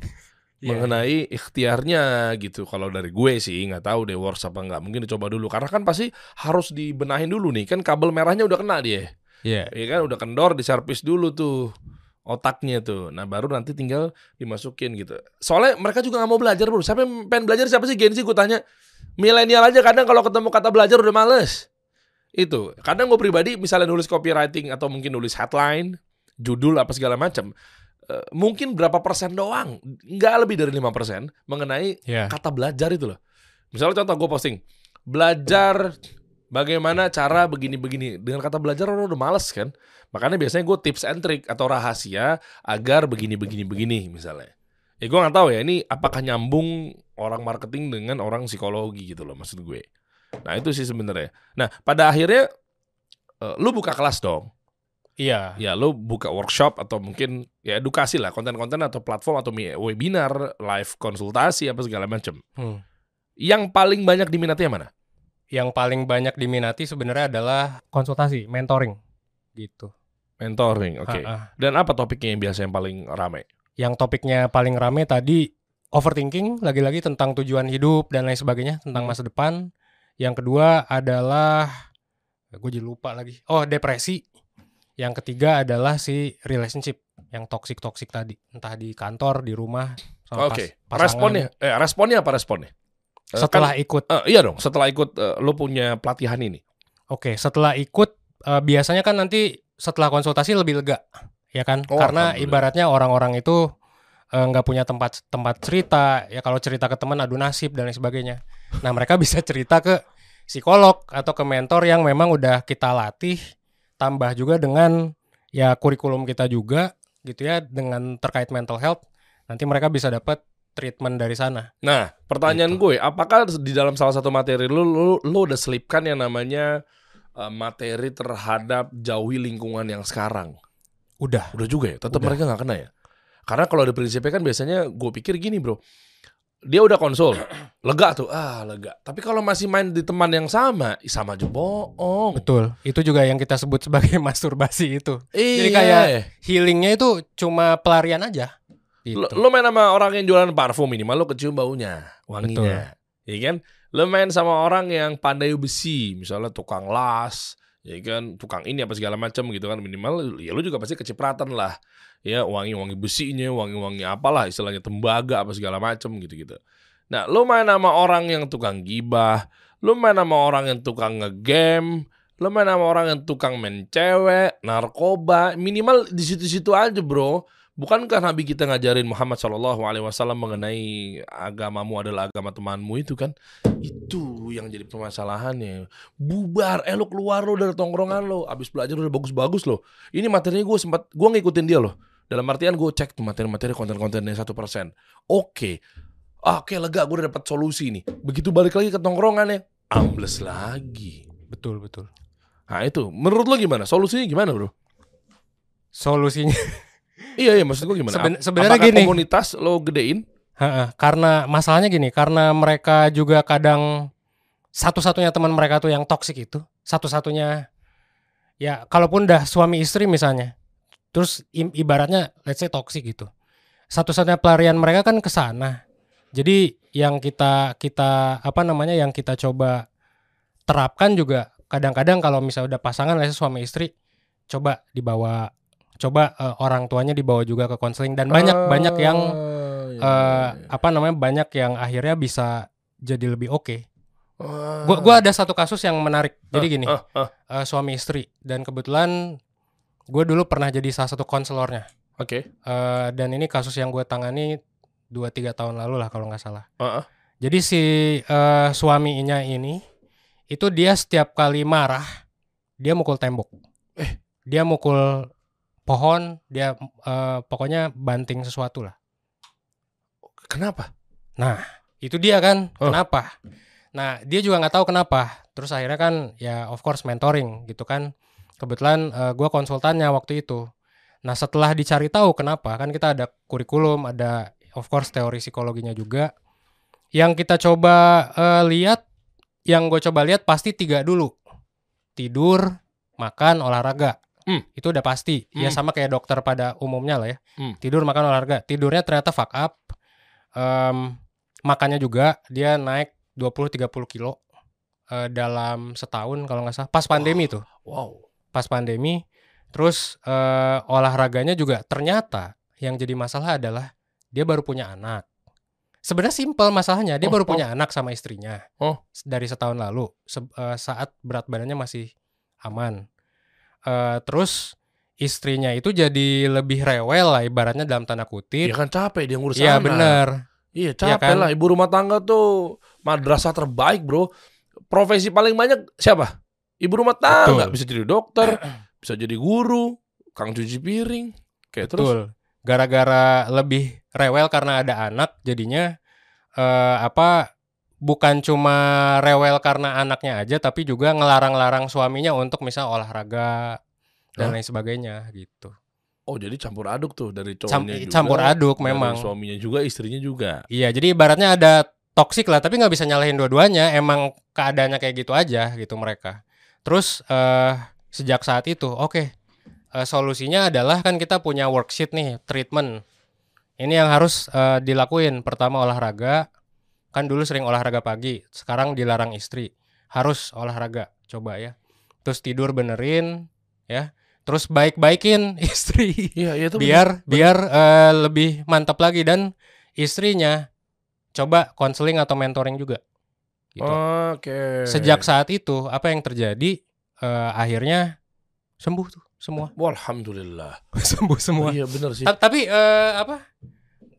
[SPEAKER 1] Iya.
[SPEAKER 2] mengenai ikhtiarnya gitu. Kalau dari gue sih nggak tahu deh works apa nggak. Mungkin dicoba dulu karena kan pasti harus dibenahin dulu nih. Kan kabel merahnya udah kena dia.
[SPEAKER 1] Iya.
[SPEAKER 2] Iya kan udah kendor diservis dulu tuh otaknya tuh. Nah baru nanti tinggal dimasukin gitu. Soalnya mereka juga nggak mau belajar bro. Siapa yang pengen belajar siapa sih Gen Z gue tanya. Milenial aja kadang kalau ketemu kata belajar udah males. Itu. Kadang gue pribadi misalnya nulis copywriting atau mungkin nulis headline, judul apa segala macam. eh, mungkin berapa persen doang, nggak lebih dari lima persen mengenai
[SPEAKER 1] Iya.
[SPEAKER 2] kata belajar itu loh. Misalnya contoh gue posting, belajar bagaimana cara begini-begini. Dengan kata belajar orang udah males kan. Makanya biasanya gue tips and trick atau rahasia agar begini-begini-begini misalnya. Ya gue nggak tahu ya ini apakah nyambung orang marketing dengan orang psikologi gitu loh maksud gue. Nah itu sih sebenarnya. Nah pada akhirnya eh, lu buka kelas dong.
[SPEAKER 1] Iya.
[SPEAKER 2] Ya lu buka workshop atau mungkin ya edukasi lah konten-konten atau platform atau webinar, live konsultasi apa segala macam.
[SPEAKER 1] Hmm.
[SPEAKER 2] Yang paling banyak diminati yang mana?
[SPEAKER 1] Yang paling banyak diminati sebenarnya adalah konsultasi, mentoring gitu.
[SPEAKER 2] Mentoring, oke.
[SPEAKER 1] Ah.
[SPEAKER 2] Dan apa topiknya yang biasa yang paling ramai?
[SPEAKER 1] Yang topiknya paling rame tadi overthinking, lagi-lagi tentang tujuan hidup dan lain sebagainya, tentang
[SPEAKER 2] Hmm.
[SPEAKER 1] masa depan. Yang kedua adalah gue jadi lupa lagi. Oh, depresi. Yang ketiga adalah si relationship yang toxic toxic tadi, entah di kantor, di rumah, sama
[SPEAKER 2] Oke.
[SPEAKER 1] pas- pasangan.
[SPEAKER 2] Responnya, eh, responnya apa responnya? Eh,
[SPEAKER 1] Setelah ikut
[SPEAKER 2] kan, eh, iya dong. Setelah ikut eh, lo punya pelatihan ini.
[SPEAKER 1] Oke, setelah ikut eh, biasanya kan nanti setelah konsultasi lebih lega, ya kan?
[SPEAKER 2] Oh,
[SPEAKER 1] Karena ibaratnya orang-orang itu eh, nggak punya tempat tempat cerita, ya kalau cerita ke teman adu nasib dan lain sebagainya. Nah mereka bisa cerita ke psikolog atau ke mentor yang memang udah kita latih, tambah juga dengan ya kurikulum kita juga, gitu ya, dengan terkait mental health. Nanti mereka bisa dapat treatment dari sana.
[SPEAKER 2] Nah, pertanyaan
[SPEAKER 1] Gitu.
[SPEAKER 2] gue, apakah di dalam salah satu materi lo, lo, lo udah selipkan yang namanya eh, materi terhadap jauhi lingkungan yang sekarang?
[SPEAKER 1] Udah.
[SPEAKER 2] Udah juga ya, tetap
[SPEAKER 1] Udah.
[SPEAKER 2] mereka nggak kena ya. Karena kalau ada prinsipnya kan biasanya gue pikir gini bro, dia udah konsul, lega tuh, ah lega. Tapi kalau masih main di teman yang sama, sama aja bohong.
[SPEAKER 1] Betul. Itu juga yang kita sebut sebagai masturbasi itu.
[SPEAKER 2] Iya.
[SPEAKER 1] Jadi kayak healingnya itu cuma pelarian aja. Gitu.
[SPEAKER 2] lo, lo main sama orang yang jualan parfum minimal lo kecium baunya, wanginya, iya kan? Lo main sama orang yang pandai besi, misalnya tukang las, ya kan, tukang ini apa segala macam gitu kan minimal, ya lo juga pasti kecipratan lah, ya wangi-wangi besinya, wangi-wangi apalah istilahnya tembaga apa segala macam gitu-gitu. Nah, lo main sama orang yang tukang gibah, lo main sama orang yang tukang ngegame, Lo main sama orang yang tukang main cewek, narkoba, minimal di situ-situ aja bro. Bukankah Nabi kita ngajarin Muhammad Shallallahu Alaihi Wasallam mengenai agamamu adalah agama temanmu itu kan? Itu yang jadi permasalahannya. Bubar, eh lo keluar lo dari tongkrongan lo. Abis belajar udah bagus-bagus lo. Ini materinya gue sempat, gue ngikutin dia loh. Dalam artian gue cek tuh materi-materi konten-kontennya satu persen. Oke, Ah, oke lega gue udah dapat solusi nih. Begitu balik lagi ke tongkrongannya, ambles lagi.
[SPEAKER 1] Betul betul.
[SPEAKER 2] Nah itu, menurut lo gimana? Solusinya gimana bro?
[SPEAKER 1] Solusinya
[SPEAKER 2] Iya iya maksud gue gimana?
[SPEAKER 1] Seben- sebenarnya
[SPEAKER 2] apakah
[SPEAKER 1] gini.
[SPEAKER 2] komunitas lo gedein?
[SPEAKER 1] Heeh, karena masalahnya gini, karena mereka juga kadang satu-satunya teman mereka tuh yang toksik itu, satu-satunya ya kalaupun udah suami istri misalnya, terus ibaratnya let's say toksik gitu. Satu-satunya pelarian mereka kan ke sana. Jadi yang kita kita apa namanya yang kita coba terapkan juga kadang-kadang kalau misalnya udah pasangan let's say suami istri coba dibawa coba eh, orang tuanya dibawa juga ke konseling dan banyak banyak yang
[SPEAKER 2] Ah, iya,
[SPEAKER 1] eh
[SPEAKER 2] iya, iya.
[SPEAKER 1] apa namanya banyak yang akhirnya bisa jadi lebih oke.
[SPEAKER 2] Ah.
[SPEAKER 1] Gua gua ada satu kasus yang menarik. Jadi gini,
[SPEAKER 2] Ah, ah,
[SPEAKER 1] eh, suami istri dan kebetulan gue dulu pernah jadi salah satu konselornya.
[SPEAKER 2] Oke.
[SPEAKER 1] Eh, dan ini kasus yang gue tangani 2-3 tahun lalu lah kalau nggak salah.
[SPEAKER 2] Ah, ah.
[SPEAKER 1] Jadi si eh, suaminya ini itu dia setiap kali marah dia mukul tembok.
[SPEAKER 2] Eh.
[SPEAKER 1] Dia mukul pohon, dia eh, pokoknya banting sesuatu lah.
[SPEAKER 2] Kenapa?
[SPEAKER 1] Itu dia kan,
[SPEAKER 2] Oh.
[SPEAKER 1] kenapa? Nah, dia juga nggak tahu kenapa. Terus akhirnya kan ya of course mentoring gitu kan. Kebetulan eh, gua konsultannya waktu itu. Nah, setelah dicari tahu kenapa, kan kita ada kurikulum, ada of course teori psikologinya juga. Yang kita coba eh, lihat, yang gue coba lihat pasti tiga dulu. Tidur, makan, olahraga.
[SPEAKER 2] Hmm.
[SPEAKER 1] Itu udah pasti. Ya
[SPEAKER 2] Hmm.
[SPEAKER 1] sama kayak dokter pada umumnya lah ya.
[SPEAKER 2] Hmm.
[SPEAKER 1] Tidur, makan, olahraga. Tidurnya ternyata fuck up. Em, makannya juga dia naik 20-30 kilo eh, dalam setahun kalau nggak salah. Pas pandemi tuh,
[SPEAKER 2] Wow.
[SPEAKER 1] pas pandemi. Terus eh, olahraganya juga ternyata yang jadi masalah adalah dia baru punya anak. Sebenarnya simpel masalahnya, dia
[SPEAKER 2] Oh,
[SPEAKER 1] baru
[SPEAKER 2] oh.
[SPEAKER 1] punya anak sama istrinya.
[SPEAKER 2] Oh.
[SPEAKER 1] Dari setahun lalu, se- eh, saat berat badannya masih aman. Eh, terus istrinya itu jadi lebih rewel lah ibaratnya dalam tanda kutip.
[SPEAKER 2] Iya kan capek dia ngurus
[SPEAKER 1] Iya
[SPEAKER 2] anak. Iya
[SPEAKER 1] Iya
[SPEAKER 2] capek
[SPEAKER 1] kan?
[SPEAKER 2] lah. Ibu rumah tangga tuh madrasah terbaik bro. Profesi paling banyak siapa? Ibu rumah tangga.
[SPEAKER 1] Betul.
[SPEAKER 2] Bisa jadi dokter, bisa jadi guru, kang cuci piring. Kayak terus.
[SPEAKER 1] Betul. Gara-gara lebih rewel karena ada anak, jadinya eh, apa? Bukan cuma rewel karena anaknya aja, tapi juga ngelarang-larang suaminya untuk misal olahraga dan
[SPEAKER 2] Hah?
[SPEAKER 1] lain sebagainya gitu.
[SPEAKER 2] Oh jadi campur aduk tuh dari
[SPEAKER 1] Cam-
[SPEAKER 2] cowoknya juga.
[SPEAKER 1] campur aduk memang.
[SPEAKER 2] Suaminya juga, istrinya juga.
[SPEAKER 1] Iya, jadi ibaratnya ada toksik lah, tapi nggak bisa nyalahin dua-duanya. Emang keadaannya kayak gitu aja gitu mereka. Terus eh sejak saat itu, oke, eh, solusinya adalah kan kita punya worksheet nih, treatment. Ini yang harus eh, dilakuin. Pertama olahraga, kan dulu sering olahraga pagi, sekarang dilarang istri. Harus olahraga, coba ya. Terus tidur benerin, ya. Terus baik-baikin istri
[SPEAKER 2] iya tuh.
[SPEAKER 1] biar biar eh, lebih mantap lagi dan istrinya coba konseling atau mentoring juga. Gitu.
[SPEAKER 2] Oke.
[SPEAKER 1] Sejak saat itu apa yang terjadi eh, akhirnya sembuh tuh semua
[SPEAKER 2] Alhamdulillah.
[SPEAKER 1] sembuh semua.
[SPEAKER 2] Iya bener sih.
[SPEAKER 1] Ta- Tapi eh, apa?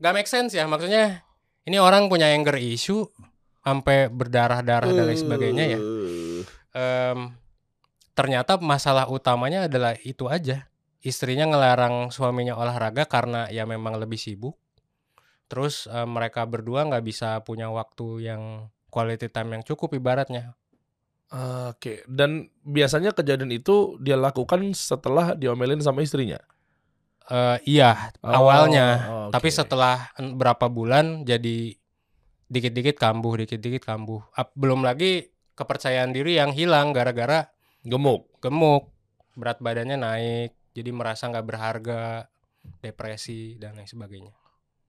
[SPEAKER 1] Gak make sense ya maksudnya ini orang punya anger issue sampai berdarah-darah dan lain sebagainya ya. Em, ternyata masalah utamanya adalah itu aja. Istrinya ngelarang suaminya olahraga karena ya memang lebih sibuk. Terus eh, mereka berdua nggak bisa punya waktu yang quality time yang cukup ibaratnya.
[SPEAKER 2] Oke, dan biasanya kejadian itu dia lakukan setelah diomelin sama istrinya.
[SPEAKER 1] Eh, iya
[SPEAKER 2] Oh,
[SPEAKER 1] awalnya,
[SPEAKER 2] oke.
[SPEAKER 1] tapi setelah berapa bulan jadi dikit-dikit kambuh, dikit-dikit kambuh. Belum lagi kepercayaan diri yang hilang gara-gara
[SPEAKER 2] gemuk.
[SPEAKER 1] gemuk, berat badannya naik, jadi merasa nggak berharga, depresi dan lain sebagainya.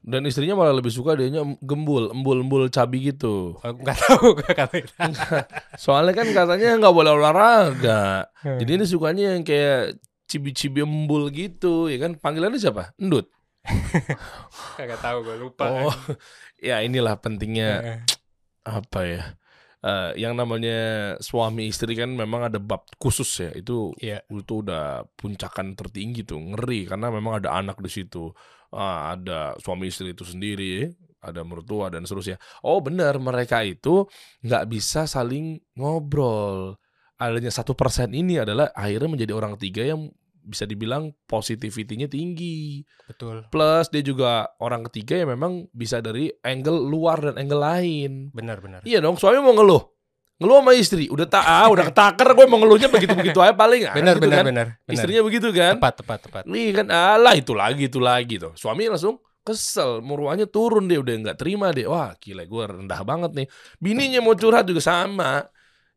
[SPEAKER 2] Dan istrinya malah lebih suka dianya gembul, embul-embul cabi gitu.
[SPEAKER 1] Eh, Nggak tahu gue kata itu.
[SPEAKER 2] Soalnya kan katanya nggak boleh olahraga. Jadi ini sukanya yang kayak cibi-cibi embul gitu, ya kan? Panggilannya siapa? Endut.
[SPEAKER 1] Kagak tahu gue lupa.
[SPEAKER 2] Oh, ya inilah pentingnya
[SPEAKER 1] Eh,
[SPEAKER 2] apa ya? eh, yang namanya suami istri kan memang ada bab khusus ya. Itu
[SPEAKER 1] Iya.
[SPEAKER 2] itu udah puncakan tertinggi tuh, ngeri karena memang ada anak di situ. Ah, ada suami istri itu sendiri, ada mertua dan seterusnya. Oh benar, mereka itu nggak bisa saling ngobrol. Adanya satu persen ini adalah akhirnya menjadi orang tiga yang bisa dibilang positivity-nya tinggi.
[SPEAKER 1] Betul.
[SPEAKER 2] Plus dia juga orang ketiga yang memang bisa dari angle luar dan angle lain.
[SPEAKER 1] Benar benar.
[SPEAKER 2] Iya dong, suami mau ngeluh. Ngeluh sama istri, udah tak ah, udah ketaker gue mau ngeluhnya begitu-begitu aja paling. Ah,
[SPEAKER 1] Benar
[SPEAKER 2] gitu
[SPEAKER 1] benar
[SPEAKER 2] kan.
[SPEAKER 1] benar. benar.
[SPEAKER 2] Istrinya begitu kan?
[SPEAKER 1] tepat tepat tepat.
[SPEAKER 2] Nih kan alah itu lagi itu lagi tuh. Suami langsung kesel, muruannya turun dia udah nggak terima deh. Wah gila gue rendah banget nih. Bininya mau curhat juga sama.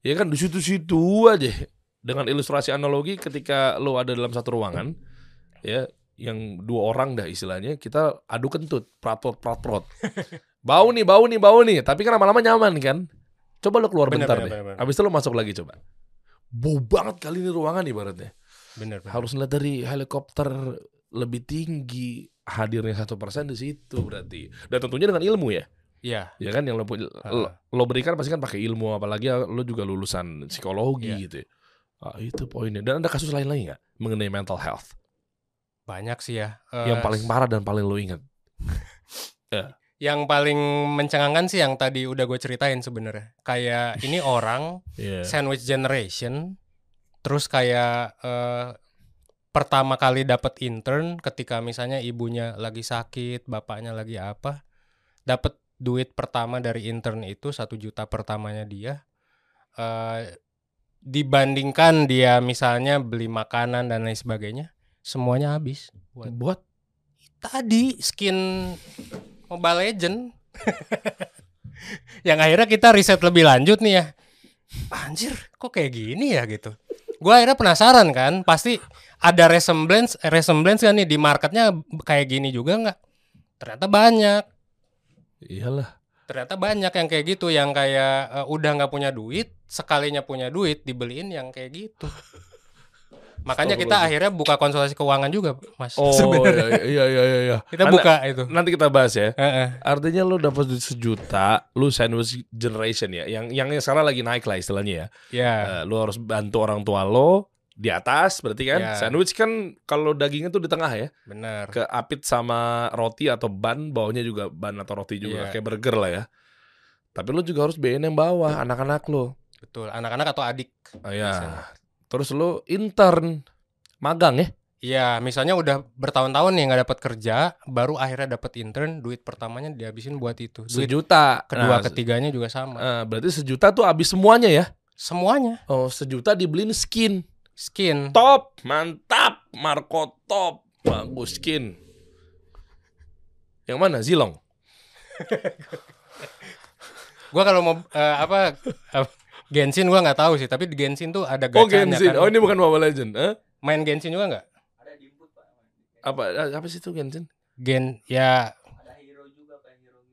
[SPEAKER 2] Ya kan di situ-situ aja. Dengan ilustrasi analogi ketika lo ada dalam satu ruangan, ya yang dua orang dah istilahnya kita adu kentut, praprot praprot. bau nih, bau nih, bau nih. Tapi kan lama-lama nyaman kan. Coba lo keluar
[SPEAKER 1] Benar,
[SPEAKER 2] bentar
[SPEAKER 1] benar,
[SPEAKER 2] deh.
[SPEAKER 1] benar, benar.
[SPEAKER 2] Habis itu lo masuk lagi coba. Bau banget kali ini ruangan ibaratnya
[SPEAKER 1] Benar benar.
[SPEAKER 2] harus ngeliat dari helikopter lebih tinggi hadirnya satu persen di situ berarti dan tentunya dengan ilmu ya
[SPEAKER 1] Iya.
[SPEAKER 2] ya kan yang lo, lo, lo berikan pasti kan pakai ilmu apalagi lo juga lulusan psikologi
[SPEAKER 1] Iya.
[SPEAKER 2] gitu ya. Ah, itu poinnya dan ada kasus lain lagi nggak mengenai mental health
[SPEAKER 1] Banyak sih ya. Eh,
[SPEAKER 2] yang paling parah dan paling lo ingat
[SPEAKER 1] yang paling mencengangkan sih yang tadi udah gue ceritain sebenarnya. Kayak ini orang
[SPEAKER 2] Iya.
[SPEAKER 1] sandwich generation terus kayak eh, pertama kali dapat intern ketika misalnya ibunya lagi sakit bapaknya lagi apa dapat duit pertama dari intern itu satu juta pertamanya dia eh, dibandingkan dia misalnya beli makanan dan lain sebagainya semuanya habis buat
[SPEAKER 2] buat
[SPEAKER 1] tadi skin Mobile Legend. Yang akhirnya kita riset lebih lanjut nih ya. Anjir kok kayak gini ya gitu? Gua akhirnya penasaran kan pasti ada resemblance resemblance kan nih di marketnya kayak gini juga nggak? Ternyata banyak.
[SPEAKER 2] Iyalah.
[SPEAKER 1] Ternyata banyak yang kayak gitu yang kayak eh, udah nggak punya duit sekalinya punya duit dibeliin yang kayak gitu makanya kita akhirnya buka konsultasi keuangan juga mas
[SPEAKER 2] oh
[SPEAKER 1] sebenarnya
[SPEAKER 2] iya iya iya iya
[SPEAKER 1] kita
[SPEAKER 2] Anda-
[SPEAKER 1] buka itu
[SPEAKER 2] nanti kita bahas ya
[SPEAKER 1] Heeh.
[SPEAKER 2] Artinya lu dapat duit sejuta, lu sandwich generation ya, yang yang sekarang lagi naik lah istilahnya ya.
[SPEAKER 1] ya
[SPEAKER 2] Eh, lu harus bantu orang tua lo di atas, berarti kan?
[SPEAKER 1] Ya.
[SPEAKER 2] Sandwich kan kalau dagingnya tuh di tengah ya,
[SPEAKER 1] benar
[SPEAKER 2] keapit sama roti atau ban, bawahnya juga ban atau roti juga
[SPEAKER 1] Iya.
[SPEAKER 2] kayak burger lah ya. Tapi lu juga harus biayain yang bawah, anak-anak lo.
[SPEAKER 1] Betul, anak-anak atau adik.
[SPEAKER 2] Oh, ya. Terus lu intern, magang ya?
[SPEAKER 1] Iya, misalnya udah bertahun-tahun nih nggak dapat kerja, baru akhirnya dapat intern, duit pertamanya dihabisin buat itu. Duit
[SPEAKER 2] Sejuta.
[SPEAKER 1] kedua,
[SPEAKER 2] Nah,
[SPEAKER 1] ketiganya juga sama.
[SPEAKER 2] eh, berarti sejuta tuh habis semuanya ya?
[SPEAKER 1] Semuanya
[SPEAKER 2] Oh, sejuta dibeliin skin.
[SPEAKER 1] skin.
[SPEAKER 2] Top, mantap, Marco top, bagus skin. Yang mana Zilong?
[SPEAKER 1] Gua kalau mau eh, apa eh, Genshin gua nggak tahu sih, tapi di Genshin tuh ada
[SPEAKER 2] Oh
[SPEAKER 1] gacanya
[SPEAKER 2] Genshin,
[SPEAKER 1] kan.
[SPEAKER 2] oh ini bukan Mobile Legend, eh?
[SPEAKER 1] Main Genshin juga nggak?
[SPEAKER 2] Apa apa sih itu Genshin?
[SPEAKER 1] Gen ya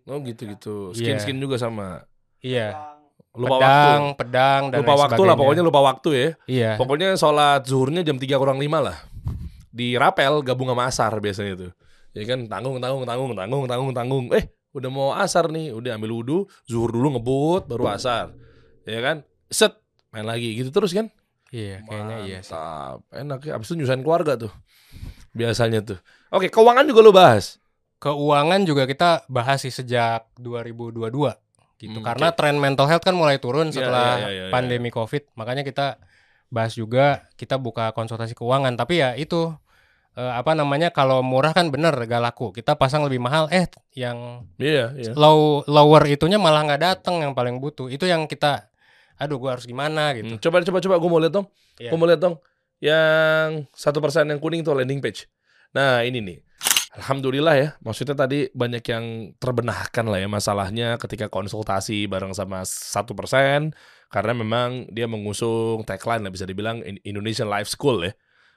[SPEAKER 2] Oh gitu gitu,
[SPEAKER 1] Iya.
[SPEAKER 2] skin skin juga sama.
[SPEAKER 1] iya.
[SPEAKER 2] Lupa
[SPEAKER 1] pedang,
[SPEAKER 2] waktu.
[SPEAKER 1] pedang dan
[SPEAKER 2] Lupa
[SPEAKER 1] lain
[SPEAKER 2] waktu lah, pokoknya lupa waktu ya.
[SPEAKER 1] Iya.
[SPEAKER 2] Pokoknya sholat zuhurnya jam 3 kurang 5 lah. Di rapel gabung sama asar biasanya tuh. Ya kan tanggung tanggung tanggung tanggung tanggung tanggung. Eh udah mau asar nih, udah ambil wudhu, zuhur dulu ngebut, baru asar. Ya kan? Set main lagi gitu terus kan?
[SPEAKER 1] Iya, kayaknya iya sih.
[SPEAKER 2] Mantap. Enak ya. Abis itu nyusahin keluarga tuh. Biasanya tuh. Oke, keuangan juga lo bahas.
[SPEAKER 1] Keuangan juga kita bahas sih sejak 2022 gitu.
[SPEAKER 2] Hmm,
[SPEAKER 1] Karena
[SPEAKER 2] oke.
[SPEAKER 1] tren mental health kan mulai turun
[SPEAKER 2] Iya,
[SPEAKER 1] setelah
[SPEAKER 2] iya, iya, iya,
[SPEAKER 1] pandemi Covid. Makanya kita bahas juga kita buka konsultasi keuangan. Tapi ya itu eh, apa namanya kalau murah kan bener gak laku. Kita pasang lebih mahal eh yang
[SPEAKER 2] Iya, iya.
[SPEAKER 1] low lower itunya malah nggak datang yang paling butuh. Itu yang kita aduh gua harus gimana gitu.
[SPEAKER 2] Hmm, Coba coba coba gue mau lihat dong.
[SPEAKER 1] Iya.
[SPEAKER 2] Gue mau lihat dong. Yang satu persen yang kuning tuh landing page. Nah ini nih. Alhamdulillah ya. Maksudnya tadi banyak yang terbenahkan lah ya masalahnya ketika konsultasi bareng sama satu persen. Karena memang dia mengusung tagline lah bisa dibilang In- Indonesian Life School ya.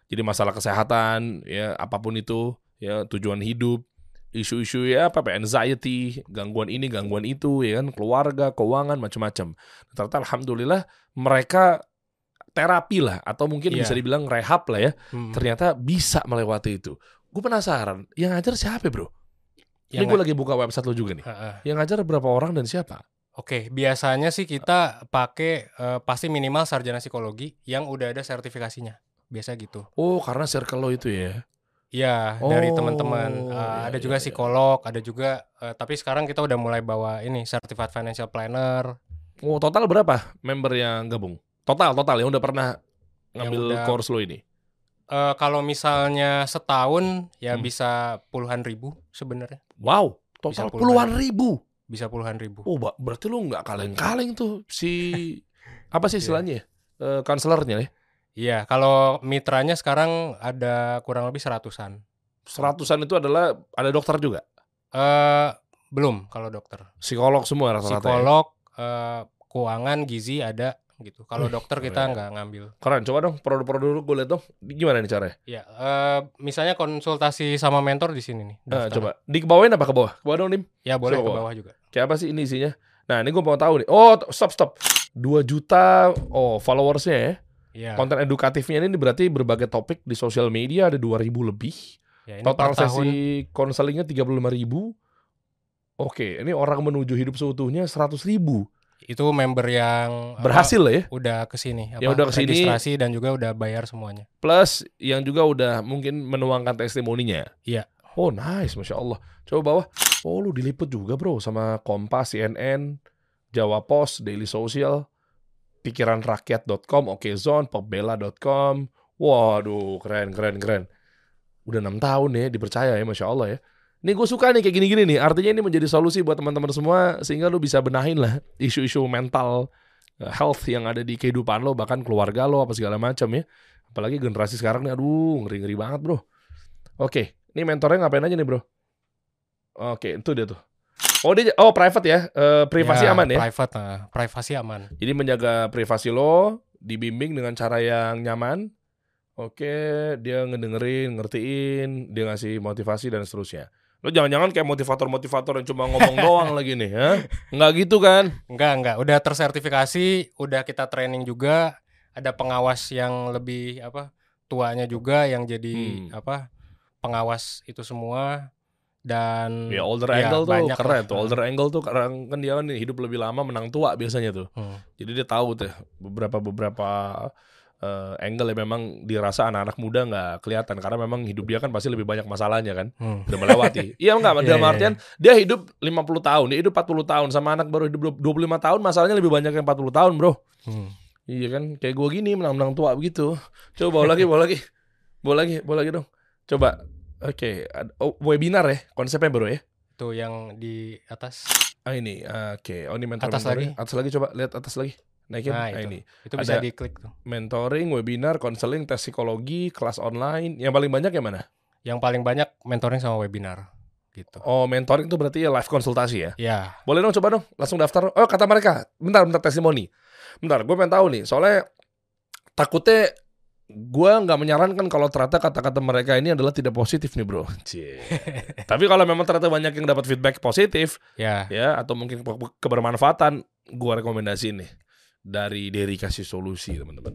[SPEAKER 2] Jadi masalah kesehatan ya apa pun itu ya tujuan hidup isu-isu ya apa apa anxiety gangguan ini gangguan itu ya kan keluarga keuangan macam-macam ternyata alhamdulillah mereka terapi lah atau mungkin
[SPEAKER 1] Iya.
[SPEAKER 2] bisa dibilang rehab lah ya
[SPEAKER 1] Hmm.
[SPEAKER 2] ternyata bisa melewati itu gue penasaran yang ngajar siapa bro ini
[SPEAKER 1] Yang
[SPEAKER 2] gue lagi buka website lo juga nih
[SPEAKER 1] Heeh.
[SPEAKER 2] yang ngajar berapa orang dan siapa
[SPEAKER 1] Oke, biasanya sih kita pakai eh, pasti minimal sarjana psikologi yang udah ada sertifikasinya. Biasa gitu.
[SPEAKER 2] Oh, karena circle lo itu ya.
[SPEAKER 1] Iya, dari
[SPEAKER 2] Oh,
[SPEAKER 1] teman-teman. Eh,
[SPEAKER 2] iya,
[SPEAKER 1] ada
[SPEAKER 2] iya,
[SPEAKER 1] juga
[SPEAKER 2] iya.
[SPEAKER 1] psikolog, ada juga eh, tapi sekarang kita udah mulai bawa ini certified financial planner.
[SPEAKER 2] Oh, total berapa member yang gabung? Total, total yang udah pernah ngambil
[SPEAKER 1] udah-
[SPEAKER 2] course lo ini.
[SPEAKER 1] Eh, kalau misalnya setahun ya
[SPEAKER 2] Hmm.
[SPEAKER 1] bisa puluhan ribu sebenarnya.
[SPEAKER 2] Wow,
[SPEAKER 1] Bisa
[SPEAKER 2] total
[SPEAKER 1] puluhan.
[SPEAKER 2] puluhan ribu.
[SPEAKER 1] Bisa puluhan ribu.
[SPEAKER 2] Oh, berarti lu nggak kaleng-kaleng tuh si apa sih istilahnya ya? Eh, Konselornya ya?
[SPEAKER 1] Iya, kalau mitranya sekarang ada kurang lebih seratusan.
[SPEAKER 2] Seratusan itu adalah ada dokter juga,
[SPEAKER 1] Eh belum kalau dokter.
[SPEAKER 2] psikolog semua rata-rata. ya?
[SPEAKER 1] Psikolog, eh, keuangan, gizi ada gitu. Kalau
[SPEAKER 2] Wih,
[SPEAKER 1] dokter kita nggak ngambil.
[SPEAKER 2] Keren, coba dong produk-produk dulu gue lihat dong. Gimana nih caranya?
[SPEAKER 1] Ya, eh, misalnya konsultasi sama mentor di sini nih.
[SPEAKER 2] Eh,
[SPEAKER 1] daftar.
[SPEAKER 2] coba di kebawain apa ke bawah? Ke bawah dong, Dim.
[SPEAKER 1] Ya boleh
[SPEAKER 2] Coba
[SPEAKER 1] ke
[SPEAKER 2] bawah.
[SPEAKER 1] juga.
[SPEAKER 2] Kayak apa sih ini isinya? Nah, ini gue mau tahu nih. Oh, stop stop. 2 juta oh followersnya ya.
[SPEAKER 1] Ya,
[SPEAKER 2] Konten edukatifnya ini berarti berbagai topik di sosial media ada 2000 lebih.
[SPEAKER 1] ya ini
[SPEAKER 2] Total sesi konselingnya 35.000. Oke, ini orang menuju hidup seutuhnya 100.000 ribu.
[SPEAKER 1] Itu member yang apa,
[SPEAKER 2] Berhasil lah ya.
[SPEAKER 1] udah ke sini.
[SPEAKER 2] Ya udah ke sini.
[SPEAKER 1] Registrasi dan juga udah bayar semuanya.
[SPEAKER 2] Plus yang juga udah mungkin menuangkan testimoninya.
[SPEAKER 1] Iya.
[SPEAKER 2] Oh nice, masya Allah. Coba bawah. Oh lu diliput juga bro sama Kompas, CNN, Jawa Post, Daily Social, pikiranrakyat.com, Okezone, popbella.com. Waduh, keren, keren, keren. Udah enam tahun ya, dipercaya ya, masya Allah ya. Ini gue suka nih kayak gini-gini nih. Artinya ini menjadi solusi buat teman-teman semua sehingga lu bisa benahin lah isu-isu mental uh, health yang ada di kehidupan lo, bahkan keluarga lo apa segala macam ya. Apalagi generasi sekarang nih, aduh ngeri-ngeri banget bro. Oke, ini mentornya ngapain aja nih bro? Oke, itu dia tuh. Oh dia, oh private ya, Eh, privasi
[SPEAKER 1] Ya,
[SPEAKER 2] aman ya.
[SPEAKER 1] Private, nah, privasi aman.
[SPEAKER 2] Jadi menjaga privasi lo, dibimbing dengan cara yang nyaman. Oke, dia ngedengerin, ngertiin, dia ngasih motivasi dan seterusnya. Lo jangan-jangan kayak motivator-motivator yang cuma ngomong doang lagi nih, ya? Nggak gitu kan?
[SPEAKER 1] Enggak, enggak. Udah tersertifikasi, udah kita training juga. Ada pengawas yang lebih apa tuanya juga yang jadi
[SPEAKER 2] Hmm.
[SPEAKER 1] apa pengawas itu semua dan
[SPEAKER 2] Ya older
[SPEAKER 1] ya,
[SPEAKER 2] angle tuh keren tuh. Older angle tuh karena kan dia kan hidup lebih lama menang tua biasanya tuh.
[SPEAKER 1] Hmm.
[SPEAKER 2] Jadi dia tahu tuh beberapa beberapa eh, angle yang memang dirasa anak-anak muda nggak kelihatan karena memang hidup dia kan pasti lebih banyak masalahnya kan.
[SPEAKER 1] Hmm.
[SPEAKER 2] Udah melewati. iya enggak, dalam
[SPEAKER 1] iya,
[SPEAKER 2] artian dia hidup 50 tahun, dia hidup 40 tahun sama anak baru hidup 25 tahun masalahnya lebih banyak yang 40 tahun, Bro.
[SPEAKER 1] Hmm.
[SPEAKER 2] Iya kan, kayak gua gini menang-menang tua begitu. Coba bawa lagi, bawa lagi. Bawa lagi, bawa lagi dong. Coba. Oke, ad- oh, webinar ya konsepnya bro ya.
[SPEAKER 1] Itu yang di atas.
[SPEAKER 2] Ah ini, oke. Oh ini mentor
[SPEAKER 1] Atas
[SPEAKER 2] mentoring.
[SPEAKER 1] lagi.
[SPEAKER 2] Atas lagi coba lihat atas lagi. Naikin.
[SPEAKER 1] Nah,
[SPEAKER 2] Ah,
[SPEAKER 1] itu.
[SPEAKER 2] ini.
[SPEAKER 1] Itu bisa
[SPEAKER 2] Ada-
[SPEAKER 1] diklik tuh.
[SPEAKER 2] Mentoring, webinar, konseling, tes psikologi, kelas online. Yang paling banyak yang mana?
[SPEAKER 1] Yang paling banyak mentoring sama webinar gitu.
[SPEAKER 2] Oh, mentoring itu berarti ya live konsultasi ya.
[SPEAKER 1] Ya,
[SPEAKER 2] Boleh dong coba dong, langsung daftar. Oh, kata mereka. Bentar, bentar testimoni. Bentar, gue pengen tahu nih. Soalnya takutnya gue nggak menyarankan kalau ternyata kata-kata mereka ini adalah tidak positif nih bro. Cie. Tapi kalau memang ternyata banyak yang dapat feedback positif,
[SPEAKER 1] ya.
[SPEAKER 2] ya atau mungkin ke- kebermanfaatan, gue rekomendasiin nih dari Derry kasih solusi teman-teman.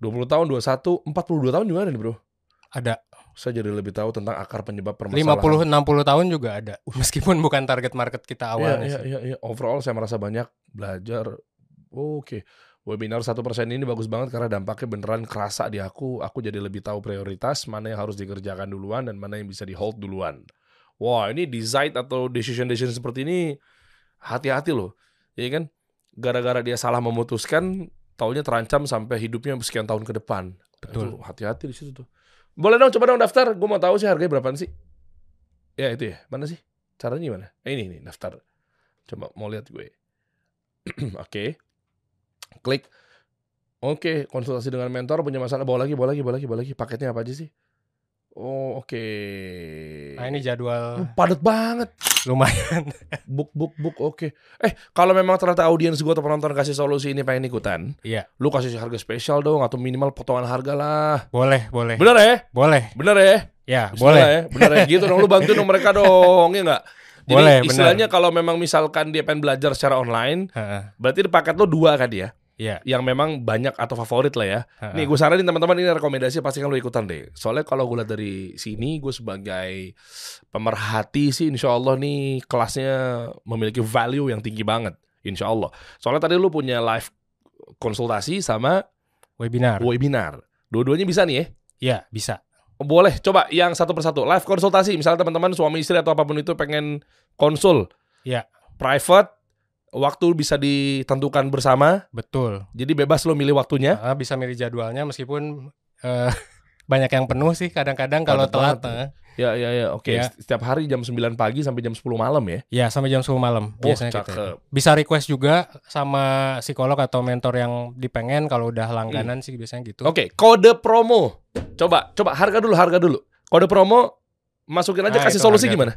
[SPEAKER 2] 20 tahun, 21, 42 tahun juga ada nih bro.
[SPEAKER 1] Ada
[SPEAKER 2] Saya jadi lebih tahu tentang akar penyebab permasalahan.
[SPEAKER 1] 50 60 tahun juga ada. Meskipun bukan target market kita awalnya
[SPEAKER 2] Iya, iya, iya. Overall saya merasa banyak belajar. Oke. Webinar satu persen ini bagus banget karena dampaknya beneran kerasa di aku. Aku jadi lebih tahu prioritas mana yang harus dikerjakan duluan dan mana yang bisa di hold duluan. Wah ini design atau decision decision seperti ini hati-hati loh. Iya kan? Gara-gara dia salah memutuskan, taunya terancam sampai hidupnya sekian tahun ke depan.
[SPEAKER 1] Betul.
[SPEAKER 2] Hati-hati di situ tuh. Boleh dong, coba dong daftar. Gue mau tahu sih harganya berapaan sih? Ya itu ya. Mana sih? Caranya gimana? Eh, ini nih daftar. Coba mau lihat gue. Oke. Klik. Oke, konsultasi dengan mentor punya masalah bawa lagi, bawa lagi, bawa lagi, bawa lagi. Paketnya apa aja sih? Oh, oke.
[SPEAKER 1] Nah, ini jadwal
[SPEAKER 2] Uh, padat banget.
[SPEAKER 1] lumayan.
[SPEAKER 2] Book, book, book. Oke. Eh, kalau memang ternyata audiens gue atau penonton kasih solusi ini pengen ikutan,
[SPEAKER 1] Iya.
[SPEAKER 2] lu kasih harga spesial dong atau minimal potongan harga lah.
[SPEAKER 1] Boleh, boleh.
[SPEAKER 2] Bener ya?
[SPEAKER 1] Boleh.
[SPEAKER 2] Bener ya?
[SPEAKER 1] Ya,
[SPEAKER 2] Bismillah
[SPEAKER 1] boleh.
[SPEAKER 2] ya, bener ya gitu dong. Lu bantu dong mereka dong, ya nggak? Jadi
[SPEAKER 1] Boleh, benar.
[SPEAKER 2] istilahnya kalau memang misalkan dia pengen belajar secara online,
[SPEAKER 1] Heeh.
[SPEAKER 2] berarti paket lo dua kan dia,
[SPEAKER 1] Iya.
[SPEAKER 2] yang memang banyak atau favorit lah ya.
[SPEAKER 1] heeh.
[SPEAKER 2] Nih gue saranin teman-teman ini rekomendasi pasti kan lo ikutan deh. Soalnya kalau gue lihat dari sini, gue sebagai pemerhati sih, insya Allah nih kelasnya memiliki value yang tinggi banget. Insya Allah. Soalnya tadi lu punya live konsultasi sama
[SPEAKER 1] Webinar.
[SPEAKER 2] webinar. Dua-duanya bisa nih ya?
[SPEAKER 1] Iya, bisa.
[SPEAKER 2] Boleh, coba yang satu persatu. Live konsultasi, misalnya teman-teman suami istri atau apa pun itu pengen konsul.
[SPEAKER 1] Iya.
[SPEAKER 2] Private, waktu bisa ditentukan bersama.
[SPEAKER 1] Betul.
[SPEAKER 2] Jadi bebas lo milih waktunya.
[SPEAKER 1] Ah, bisa milih jadwalnya meskipun eh, banyak yang penuh sih kadang-kadang kalau telat.
[SPEAKER 2] banget.
[SPEAKER 1] eh.
[SPEAKER 2] Ya, ya, ya. Oke,
[SPEAKER 1] Ya.
[SPEAKER 2] setiap hari jam 9 pagi sampai jam 10 malam ya.
[SPEAKER 1] Ya sampai jam 10 malam biasanya gitu.
[SPEAKER 2] cakep.
[SPEAKER 1] Bisa request juga sama psikolog atau mentor yang dipengen kalau udah langganan sih biasanya gitu.
[SPEAKER 2] Oke, kode promo. Coba, coba harga dulu, harga dulu. Kode promo masukin aja
[SPEAKER 1] Nah,
[SPEAKER 2] kasih solusi
[SPEAKER 1] harga.
[SPEAKER 2] gimana?